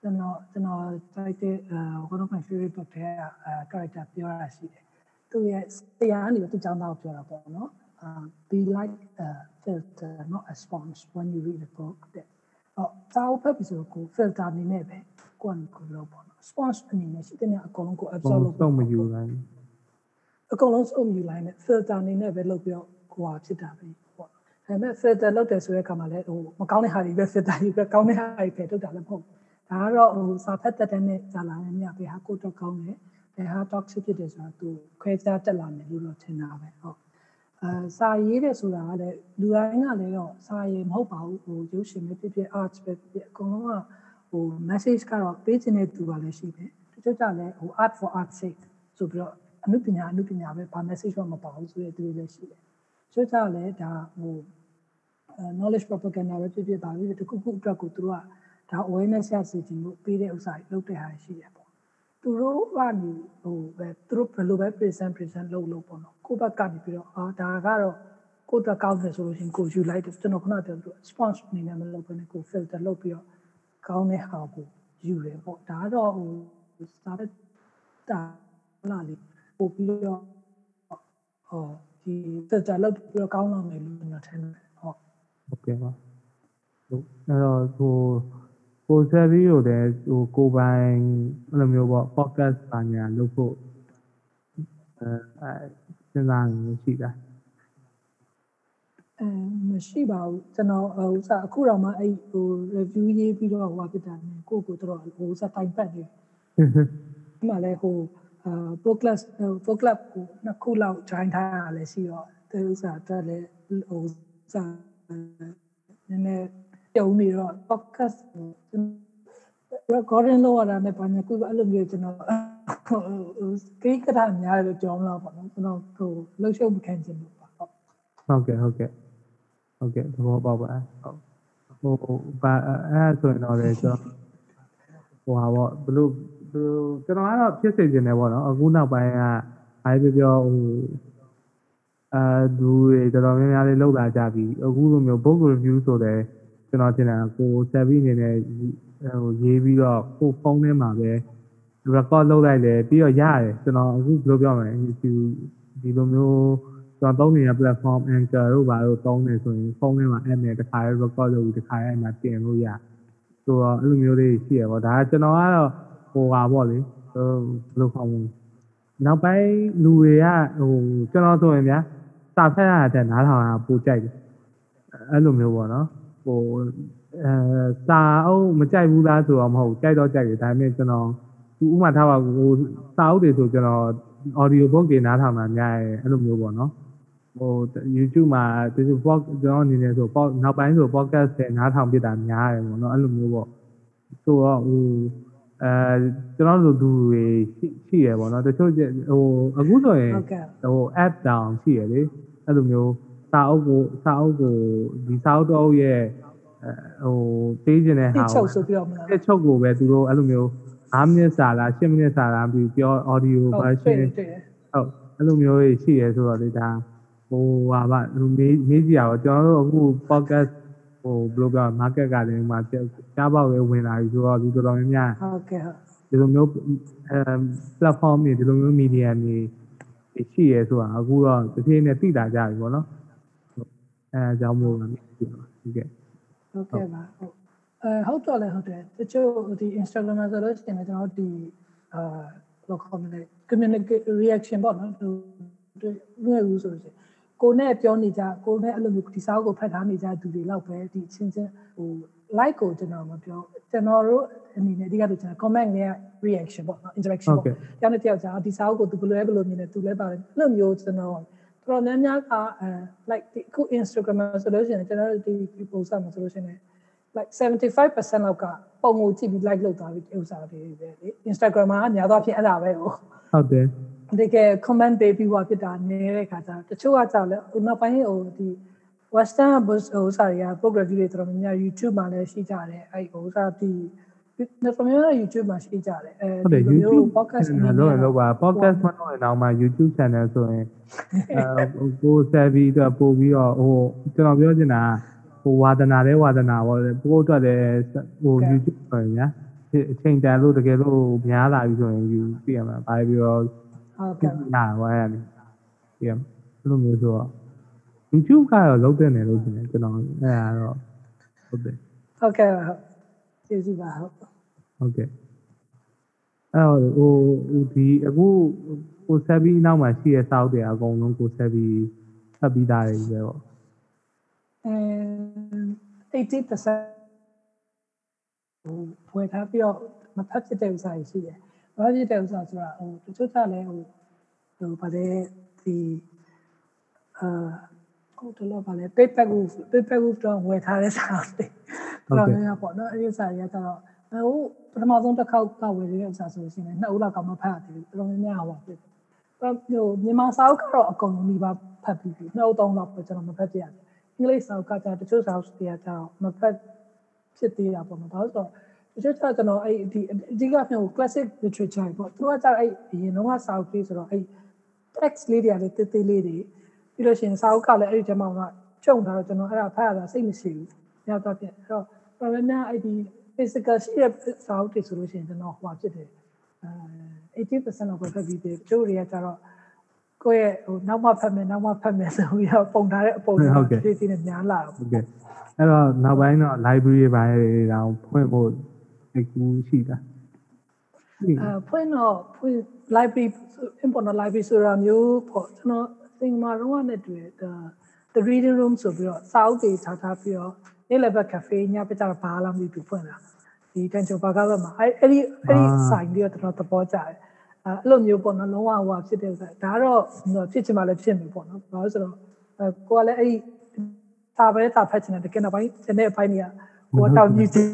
ကျွန်တော်ကျွန်တော်တိုက်တဲ့အာ one of my favorite book တဲ့အာ character ပြောရရှိတယ်သူရဲ့တရားအနေနဲ့သူကြောင်းသားကိုပြောတာပေါ့နော်အာ be like a filter not a sponge when you read a book တဲ့အော်စာအုပ်ဖတ်ပြီးဆိုတော့ကို filter အနေနဲ့ပဲ ကိုယ်ကိုလို့ပေါ့နော် sponge အနေနဲ့ရှိတဲ့မြအကုန်လုံးကို absorb လုပ်ဆုံးမယူနိုင်အကုန်လုံးစုံယူလိုက်နဲ့ filter အနေနဲ့ပဲလုပ်ပြီးတော့ကိုဟာဖြစ်တာပဲပေါ့ဒါပေမဲ့ filter လုပ်တယ်ဆိုတဲ့အခါမှာလည်းဟိုမကောင်းတဲ့ဟာတွေပဲ filter တွေပဲကောင်းတဲ့ဟာတွေပဲလုပ်တာလည်းမဟုတ်ဘူးဒါကတော့ဟိုစာဖတ်တက်တဲ့နဲ့ကြာလာတဲ့မြပဲဟာကိုတော့ကောင်းတယ်ဘယ်ဟာ toxic ဖြစ်တယ်ဆိုတာသူခွဲခြားတက်လာမယ်လို့တော့ထင်တာပဲဟုတ်အဲစာရေးတယ်ဆိုတာကလည်းလူတိုင်းကလည်းတော့စာရေးမဟုတ်ပါဘူးဟိုရုပ်ရှင်ပဲဖြစ်ဖြစ် art ပဲဖြစ်ဖြစ်အကုန်လုံးက ဟို message ကတော့ပေးချင်တဲ့သူကလည်းရှိတယ်တချို့ကြလည်းဟို art for art sake ဆိုပြီးတော့အနုပညာအနုပညာပဲဘာ message မှမပါဘူးဆိုတဲ့သူတွေလည်းရှိတယ်တချို့ကြလည်းဒါဟို knowledge propaganda ပဲဖြစ်ဖြစ်ပါပြီတခုခုအတွက်ကိုသူတို့ကဒါ awareness ရစေချင်လို့ပေးတဲ့ဥစ္စာတွေလုပ်တဲ့ဟာရှိတယ်ပေါ့သူတို့ကနေဟိုပဲသူတို့ဘယ်လိုပဲ present present လုပ်လို့ပေါ့နော်ကိုယ့်ဘက်ကနေပြီးတော့အာဒါကတော့ကိုယ့်အတွက်ကောင်းတယ်ဆိုလို့ရှိရင်ကိုယူလိုက်တယ်ကျွန်တော်ခုနပြောသလို response အနေနဲ့မလုပ်ဘဲနဲ့ကို filter လုပ်ပြီးတော့ ကောင်းတဲ့ဟာကိုယူတယ်ပေါ့ဒါကတော့ဟိုစာတဲ့တာလာလေးပို့ပြီးတော့ဟောဒီ filter လုပ်ပြီးတော့ကောင်းလာမယ်လို့ကျွန်တော်ထင်တယ်ဟုတ်ဟုတ်ကဲ့ပါဟုတ်အဲ့တော့ဟိုကိုဆက်ပြီးတော့လည်းဟိုကိုပိုင်အဲ့လိုမျိုးပေါ့ podcast ပါညာလုပ်ဖို့အဲအဲစဉ်းစားနေရှိတာ အဲမရှိပါဘူးကျွန်တော်ဟိုစအခုတော့မှအဲ့ဟို review ရေးပြီးတော့ဟိုဖြစ်တာနဲ့ကိုကိုတော့ဟိုစတိုင်ပတ်နေဒီမှာလဲဟိုအာ book class ဟို book club ကိုနှစ်ခုလောက် join ထားတာလည်းရှိတော့သူဥစားအတွက်လည်းဟိုစနည်းနည်းတုံနေတော့ podcast ကို recording လုပ်ရတာနဲ့ဘာညာကိုအဲ့လိုမျိုးကျွန်တော်ဟိုကိကတာများတယ်လို့ပြောမလို့ပေါ့နော်ကျွန်တော်ဟိုလှုပ်ရှုပ်မခံချင်ဘူးပါဟုတ်ဟုတ်ကဲ့ဟုတ်ကဲ့ ဟုတ်ကဲ့သဘောပေါက်ပါဟုတ်ဟိုဘာအဲ့ဆိုရင်တော့လေကျွန်တော်ဟိုဟာပေါ့ဘလို့ဘလို့ကျွန်တော်ကတော့ဖြစ်စေခြင်းတယ်ပေါ့နော်အခုနောက်ပိုင်းကအားပြောပြောဟိုအာဒူတွေတော်တော်များများလေးလောက်လာကြပြီအခုလိုမျိုး book review ဆိုတဲ့ကျွန်တော်တင်တာကိုဆက်ပြီးအနေနဲ့ဟိုရေးပြီးတော့ကိုဖုန်းထဲမှာပဲ record လုပ်လိုက်တယ်ပြီးတော့ရတယ်ကျွန်တော်အခုဘယ်လိုပြောမလဲဒီဒီလိုမျိုး ကျွန်တော်သုံးနေတဲ့ platform Anchor တို့ဘာလို့သုံးနေဆိုရင်ဖုန်းထဲမှာ app နဲ့တစ်ခါလေး record လုပ်ပြီးတစ်ခါလေးအဲ့မှာတင်လို့ရဆိုတော့အဲ့လိုမျိုးလေးရှိရပေါ့ဒါကကျွန်တော်ကတော့ဟိုပါပေါ့လေဟိုဘယ်လိုခေါ်မလဲနောက်ပိုင်းလူတွေကဟိုကျွန်တော်ဆိုရင်ဗျာစာဖတ်ရတဲ့နားထောင်တာပိုကြိုက်တယ်အဲ့လိုမျိုးပေါ့နော်ဟိုအဲစာအုပ်မကြိုက်ဘူးလားဆိုတော့မဟုတ်ကြိုက်တော့ကြိုက်တယ်ဒါပေမဲ့ကျွန်တော်ဥပမာထားပါဟိုစာအုပ်တွေဆိုကျွန်တော် audio book တွေနားထောင်တာများတယ်အဲ့လိုမျိုးပေါ့နော် ဟို YouTube မှာဒီလို book ကျွန်တော်အနေနဲ့ဆိုပေါ့နောက်ပိုင်းဆို podcast တွေနားထောင်ပြတာများတယ်ပေါ့နော်အဲ့လိုမျိုးပေါ့ဆိုတော့ဟိုအဲကျွန်တော်တို့လူတွေရှိရှိရပေါ့နော်တချို့ဟိုအခုဆိုရင်ဟုတ်ကဲ့ဟို app down ရှိရလေအဲ့လိုမျိုးဟစာအုပ်ကိုစာအုပ်ကိုဒီစာအုပ်တော့ရဲ့ဟိုပေးခြင်းတဲ့တိဟာချုပ်ဆိုပြီးတော့မလားတစ်ချုပ်ကိုပဲသူတို့အဲ့လိုမျိုး5မိနစ်စာလား10မိနစ်စာလားပြီးပြော audio ဟုတ် version တွေ့တယ်တွေ့တယ်ဟုတ်အဲ့လိုမျိုးကြီးရှိရဲဆိုတော့လေဒါ ဟိုဟာဗလူမေးမေးကြည့်ရတော့ကျွန်တော်တို့အခု podcast ဟိုဘယ်လိုပြော market ကလည်းမှာကြားပေါက်ရဲဝင်လာပြီဆိုတော့ဒီတော်တော်များများဟုတ်ကဲ့ဟုတ်ဒီလိုမျိုးအဲ platform တွေဒီလိုမျိုး media တွေရှိရဲဆိုတာအခုတော့တစ်ဖြည်းနဲ့သိတာကြပြီပေါ့နော်အဲအကြောင်းမျိုးပါဒီကဲဟုတ်ကဲ့ပါဟုတ်အဲဟုတ်တော့လည်းဟုတ်တယ်တချို့ဒီ Instagram မှာဆိုလို့ရှိရင်လည်းကျွန်တော်တို့ဒီအာဘယ်လိုခေါ်မလဲ communicate reaction ပေါ့နော်ဟိုလွယ်ဘူးဆိုလို့ရှိရင် ကိုနဲ့ပြောနေကြကိုနဲ့အဲ့လိုမျိုးဒီစာအုပ်ကိုဖတ်ထားနေကြသူတွေလောက်ပဲဒီချင်းချင်းဟို like ကိုကျွန်တော်မပြောကျွန်တော်တို့အနေနဲ့အဓိကတော့ကျွန်တော် comment နဲ့ reaction ပေါ့နော် interaction ဟုတ်ပေါ့ကဲ့တယောက်နဲ့တယောက်ကြားဒီစာအုပ်ကိုသူဘယ်လိုလဲဘယ်လိုမြင်လဲသူလည်းပါတယ်အဲ့လိုမျိုးကျွန်တော်တော်တော်များများကအဲ like ဒီအခု Instagram မှာဆိုလို့ရှိရင်ကျွန်တော်တို့ဒီ post မှာဆိုလို့ရှိရင် like 75%လောက်ကပုံကိုကြည့်ပြီး like လုပ်သွားပြီးဥစ္စာတွေပဲလေ Instagram မှာအများသောအားဖြင့်အဲ့ဒါပဲဟိုဟုတ်တယ် တကယ် comment ပေးပြီးဟောဖြစ်တာနေတဲ့ခါကျတော့တချို့ကကြောက်လဲဟိုနောက်ပိုင်းဟိုဒီ western ဟိုစာတွေက program view တွေတော်တော်များများ YouTube မှာလည်းရှိကြတယ်အဲ့ဟိုစာဒီတော်တော်များများ YouTube မှာရှိကြတယ်အဲဟုတ်တယ်ဒီလိုမျိုး YouTube podcast အနေ channel နဲ့လို့လို့ပါ podcast မလုပ်ရင်တော့မှ YouTube channel ဆိုရင်အဲကို savvy အတွက်ပို့ပြီးတော့ဟိုကျွန်တော်ပြောချင်တာဟိုဝါဒနာတဲ့ဝါဒနာပေါ့လေပို့အတွက်လည်းဟို YouTube ဆိုရင်ညာအချိန်တန်လို့တကယ်လို့များလာပြီဆိုရင် you ပြရမှာဘာပြီးတော့ ဟုတ်ပြကဲ့လာဝါရတယ်ပြရဘယ်လိုမျိုးဆိုတော့ YouTube ကတော့လုံးတဲ့နယ်လို့ရှင်တယ်ကျွန်တော်အဲ့ဒါတော့ဟုတ်တယ်ဟုတ်ကဲ့ဟုတ်ကျေးဇူးပါဟုတ်ဟုတ်ကဲ့အဲ့တော့ဟိုဟိုဒီအခုကိုဆက်ပြီးနောက်မှာရှိတဲ့စောက်တွေအကုန်လုံးကိုဆက်ပြီးဖတ်ပြီးသားတွေပဲပေါ့အဲ80%ဟိုဖွယ်ထားပြီးတော့မဖတ်ဖြစ်တဲ့ဥစ္စာတွေရှိတယ်။ မဖတ်ဖြစ်တဲ့ဥစ္စာဆိုတာဟိုတချို့ကလည်းဟိုဟိုဗါတဲ့ဒီအာဟုတ်တယ်လို့ဗါလဲ paper goof paper goof တော့ဝယ်ထားတဲ့စာတွေ။တော်တော်များပေါ့နော်အဲ့ဒီစာတွေကကျတော့ဟိုပထမဆုံးတစ်ခေါက်ကဝယ်ရတဲ့ဥစ္စာဆိုရှင်လည်းနှစ်ဦးလောက်ကမှဖတ်ရတယ်တော်တော်များများဟောဖြစ်တယ်။အဲ့ဟိုမြန်မာစာအုပ်ကတော့အကုန်လုံးဒီပါဖတ်ပြီးပြီ။နှစ်ဦးသုံးလောက်ပဲကျွန်တော်မဖတ်ပြရတယ်။အင်္ဂလိပ်စာအုပ်ကကျတချို့စာအုပ်တွေကကျတော့မဖတ်ဖြစ်သေးတာပေါ့နော်။ဘာလို့ဆိုတော့ တချို့ကျကျွန်တော်အဲ့ဒီအဓိကပြော classic literature ပေါ့သူကကျအဲ့အရင်တော့စာအုပ်လေးဆိုတော့အဲ့ text လေးတွေကလည်းတေးသေးလေးတွေပြီးလို့ရှိရင်စာအုပ်ကလည်းအဲ့ဒီထဲမှာကကျုံထားတော့ကျွန်တော်အဲ့ဒါဖတ်ရတာစိတ်မရှိဘူး။ညတော့ပြအဲ့တော့ problem များအဲ့ဒီ physical ရှိတဲ့စာအုပ်တွေဆိုလို့ရှိရင်ကျွန်တော်ဟိုဖြစ်တယ်အဲ80%လောက်ပဲဖတ်ပြီးတယ်တချို့တွေကကျတော့ကိုယ့်ရဲ့ဟိုနောက်မှဖတ်မယ်နောက်မှဖတ်မယ်ဆိုပြီးတော့ပုံထားတဲ့အပုံတွေတည်တည်နဲ့များလာတော့ဟုတ်ကဲ့အဲ့တော့နောက်ပိုင်းတော့ library ဘာတွေတောင်ဖွင့်ဖို့ အကူရှိတာရှိအဲဖွင့်တော့ဖွင့် library important library ဆိုတာမျိုးပေါ့ကျွန်တော်စင်မာတော့နဲ့တွေ့ the the reading room ဆိုပြီးတော့စာအုပ်တွေထားထားပြီးတော့နေ့လည်ဘက် cafe ညဘက်ကျတော့ဘာလာမသိဘူးဖွင့်လာဒီတန်ချိုဘာကဘက်မှာအဲ့အဲ့ဒီအဲ့ဒီဆိုင်ပြီးတော့တော်တော်သဘောကျတယ်အဲအဲ့လိုမျိုးပေါ့နော်လုံးဝဟိုဖြစ်တဲ့ဥစ္စာဒါကတော့ဖြစ်ချင်မှလည်းဖြစ်မယ်ပေါ့နော်ဘာလို့ဆိုတော့အဲကိုကလည်းအဲ့ဒီစာပဲစာဖတ်ချင်တယ်တကယ်တော့ဘိုင်းစနေပိုင်းတွေက ကိုတောင်မြည်တယ်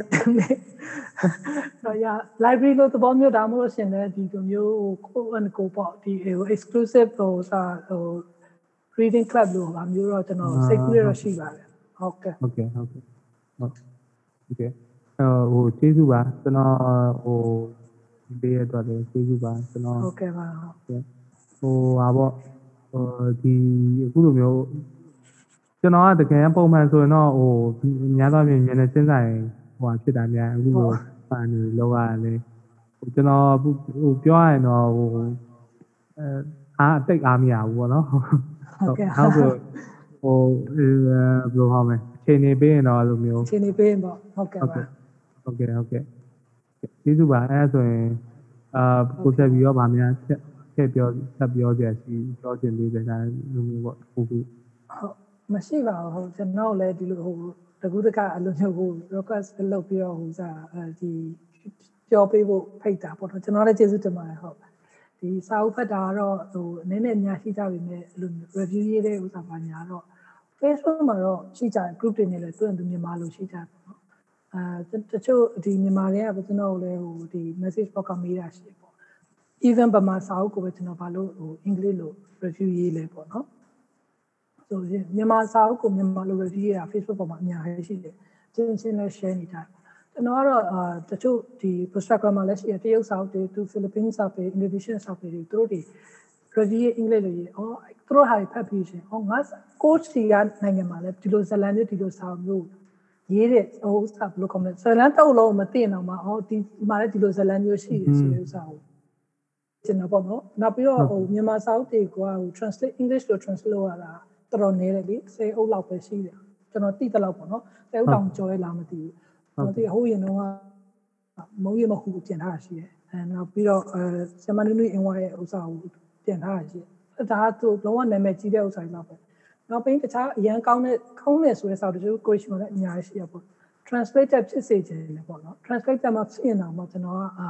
တော့ရ library လို့သဘောမျိုးဒါမှမဟုတ်ရှင်လည်းဒီလိုမျိုးဟိုကိုယ်ကိုပေါ့ဒီဟို exclusive ဟိုစာဟို reading club လို့ဟာမျိုးတော့ကျွန်တော်စိတ်ကူးရတော့ရှိပါတယ်ဟုတ်ကဲ့ဟုတ်ကဲ့ဟုတ်ကဲ့ဟုတ်ဟုတ်ကဲ့အဲဟိုကျေးဇူးပါကျွန်တော်ဟိုဒီလေးရတော့လည်းကျေးဇူးပါကျွန်တော်ဟုတ်ကဲ့ပါဟုတ်ဟိုဟာပေါ့ဟိုဒီအခုလိုမျိုး ကျွန်တော်ကတကယ်ပုံမှန်ဆိုရင်တော့ဟိုများသောအားဖြင့်မျက်နှာချင်းဆိုင်ဟိုဟာဖြစ်တာများအခုလိုဖန်နေလောကလည်းဟိုကျွန်တော်ဟိုပြောရရင်တော့ဟိုအဲအားအတိတ်အားမရဘူးပေါ့နော်ဟုတ်ကဲ့ဟုတ်ကဲ့ဟိုဘယ်လိုဟောမလဲအချိန်နေပေးရင်တော့အဲ့လိုမျိုးအချိန်နေပေးရင်ပေါ့ဟုတ်ကဲ့ဟုတ်ပါကဲ့ဟုတ်ကဲ့ဟုတ်ကဲ့ကျေးဇူးပါအဲဒါဆိုရင်အာကိုဆက်ပြီးတော့ဗာများချက်ချက်ပြောဆက်ပြောကြရှိပြောချင်သေးတယ်ဒါလိုမျိုးပေါ့ဟုတ်ဟုတ်ဟုတ် မရှိပါဘူးဟုတ်ကျွန်တော်လည်းဒီလိုဟိုတကူတကအလိုမျိုးဟို request လုပ်ပြီးတော့ဟိုစားအဲဒီပြောပေးဖို့ဖိတ်တာပေါ့နော်ကျွန်တော်လည်းကျေးဇူးတင်ပါတယ်ဟုတ်ဒီစာအုပ်ဖတ်တာကတော့ဟိုနည်းနည်းများရှိကြပြီမဲ့အဲ့လို review ရေးတဲ့ဥစ္စာပါညာတော့ Facebook မှာတော့ရှိကြတယ် group တွေနဲ့လည်းတွင်သူမြန်မာလို့ရှိကြတယ်ပေါ့နော်အဲတချို့ဒီမြန်မာတွေကကျွန်တော်လည်းဟိုဒီ message box ကမေးတာရှိပေါ့ even ဗမာစာအုပ်ကိုပဲကျွန်တော်ဘာလို့ဟိုအင်္ဂလိပ်လို review ရေးလဲပေါ့နော် ဆိုရင်မြန်မာစာအုပ်ကိုမြန်မာလို review ရ Facebook ပေါ်မှာအများကြီးရှိတယ်ချင်းချင်းလည်း share နေကြတယ်ကျွန်တော်ကတော့အာတချို့ဒီ Instagram မှာလည်းရှိတယ်တရုတ်စာအုပ်တွေသူ Philippines စာပေ Indonesian စာပေတွေသူတို့တွေ review အင်္ဂလိပ်လိုရေးအော်သူတို့ဟာဖတ်ပြီးရှင်အော်ငါ coach စီကနိုင်ငံမှာလည်းဒီလိုဇလန်တွေဒီလိုစာမျိုးရေးတဲ့ဟိုစာဘယ်လိုကောမလဲဇလန်တော့လုံးမသိအောင်မှာအော်ဒီမှာလည်းဒီလိုဇလန်မျိုးရှိတယ်ဆိုတဲ့ဥစ္စာကိုကျွန်တော်ပေါ့နော်နောက်ပြီးတော့ဟိုမြန်မာစာအုပ်တွေကဟို translate English လို့ translate လုပ်ရတာ တော်တော်နည်းတယ်လေ10အုပ်လောက်ပဲရှိတယ်ကျွန်တော်သိတဲ့လောက်ပေါ့နော်10အုပ်တောင်ကျော်ရလားမသိဘူးကျွန်တော်သိဟိုးရင်တော့မုံရမဟုပြင်ထားတာရှိတယ်အဲနောက်ပြီးတော့အဲဆမနုနုအင်ဝါရဲ့ဥစ္စာကိုပြင်ထားတာရှိတယ်ဒါသူလုံးဝနာမည်ကြီးတဲ့ဥစ္စာတွေလောက်ပဲနောက်ပြီးတခြားအရန်ကောင်းတဲ့ကောင်းတဲ့ဆိုတဲ့စာတချို့ question လည်းအများကြီးရှိရပေါ့ translator ဖြစ်စေချင်တယ်ပေါ့နော် translator မှာဖြစ်ရင်တော့ကျွန်တော်ကအာ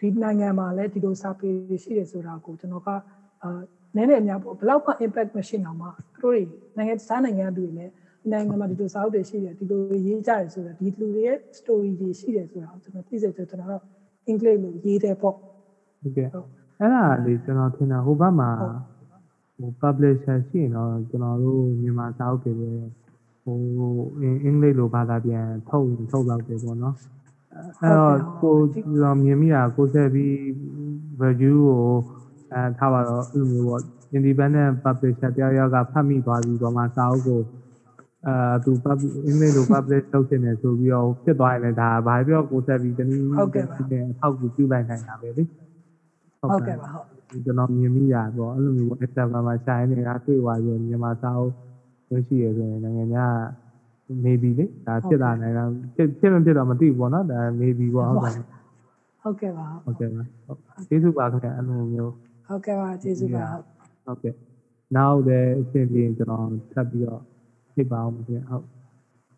ဒီနိုင်ငံမှာလည်းဒီလိုစာပေရှိတယ်ဆိုတာကိုကျွန်တော်ကအာ နည်းနည်းအများပေါ့ဘလောက်မှ impact မရှိအောင်မှသူတို့တွေနိုင်ငံတခြားနိုင်ငံတွေလည်းနိုင်ငံမှာဒီလိုစာအုပ်တွေရှိတယ်ဒီလိုရေးကြတယ်ဆိုတော့ဒီလူတွေရဲ့ story တွေရှိတယ်ဆိုတာကိုကျွန်တော်သိစေချင်ကျွန်တော်တော့အင်္ဂလိပ်လိုရေးတယ်ပေါ့ဟုတ်ကဲ့အဲ့ဒါလေးကျွန်တော်ထင်တာဟိုဘက်မှာဟို publisher ရှိရင်တော့ကျွန်တော်တို့မြန်မာစာအုပ်တွေပဲဟိုအင်္ဂလိပ်လိုဘာသာပြန်ထုတ်ရင်ထုတ်လောက်တယ်ပေါ့နော်အဲ့တော့ကိုကျွန်တော်မြင်မိတာကိုဆက်ပြီး review ကို အဲထားပါတော့အဲ့လိုမျိုးပေါ့ independent publisher တယောက်ယောက်ကဖတ်မိသွားပြီးတော့မှစာအုပ်ကိုအာသူ public အင်္ဂလိပ်လို publish လုပ်ချင်တယ်ဆိုပြီးတော့ဖြစ်သွားရင်လည်းဒါဘာပြောကိုဆက်ပြီးတနည်းအထောက်ကူပြုလိုက်နိုင်တာပဲလေဟုတ်ကဲ့ပါဟုတ်ကျွန်တော်မြင်မိရပေါ့အဲ့လိုမျိုး Instagram မှာရှာနေနေတာတွေ့သွားပြီးမြန်မာစာအုပ်ဝရှိရဆိုရင်နိုင်ငံခြား maybe လေဒါဖြစ်လာနိုင်တာဖြစ်ဖြစ်မဖြစ်တော့မသိဘူးပေါ့နော်ဒါ maybe ပေါ့ဟုတ်တယ်ဟုတ်ကဲ့ပါဟုတ်ကဲ့ပါကျေးဇူးပါခင်ဗျအဲ့လိုမျိုး ဟုတ်ကဲ့ပါကျေးဇူးပါဟုတ်ကဲ့နောက်လည်းအချိန်ပြေကျွန်တော်ထပ်ပြီးတော့ဖြစ်ပါအောင်ခင်ဗျဟုတ်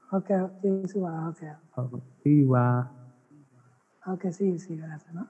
ဟုတ်ကဲ့ကျေးဇူးပါဟုတ်ကဲ့ဟုတ်ဟုတ်ဒီပါဟုတ်ကဲ့ see you see you ရပါနော်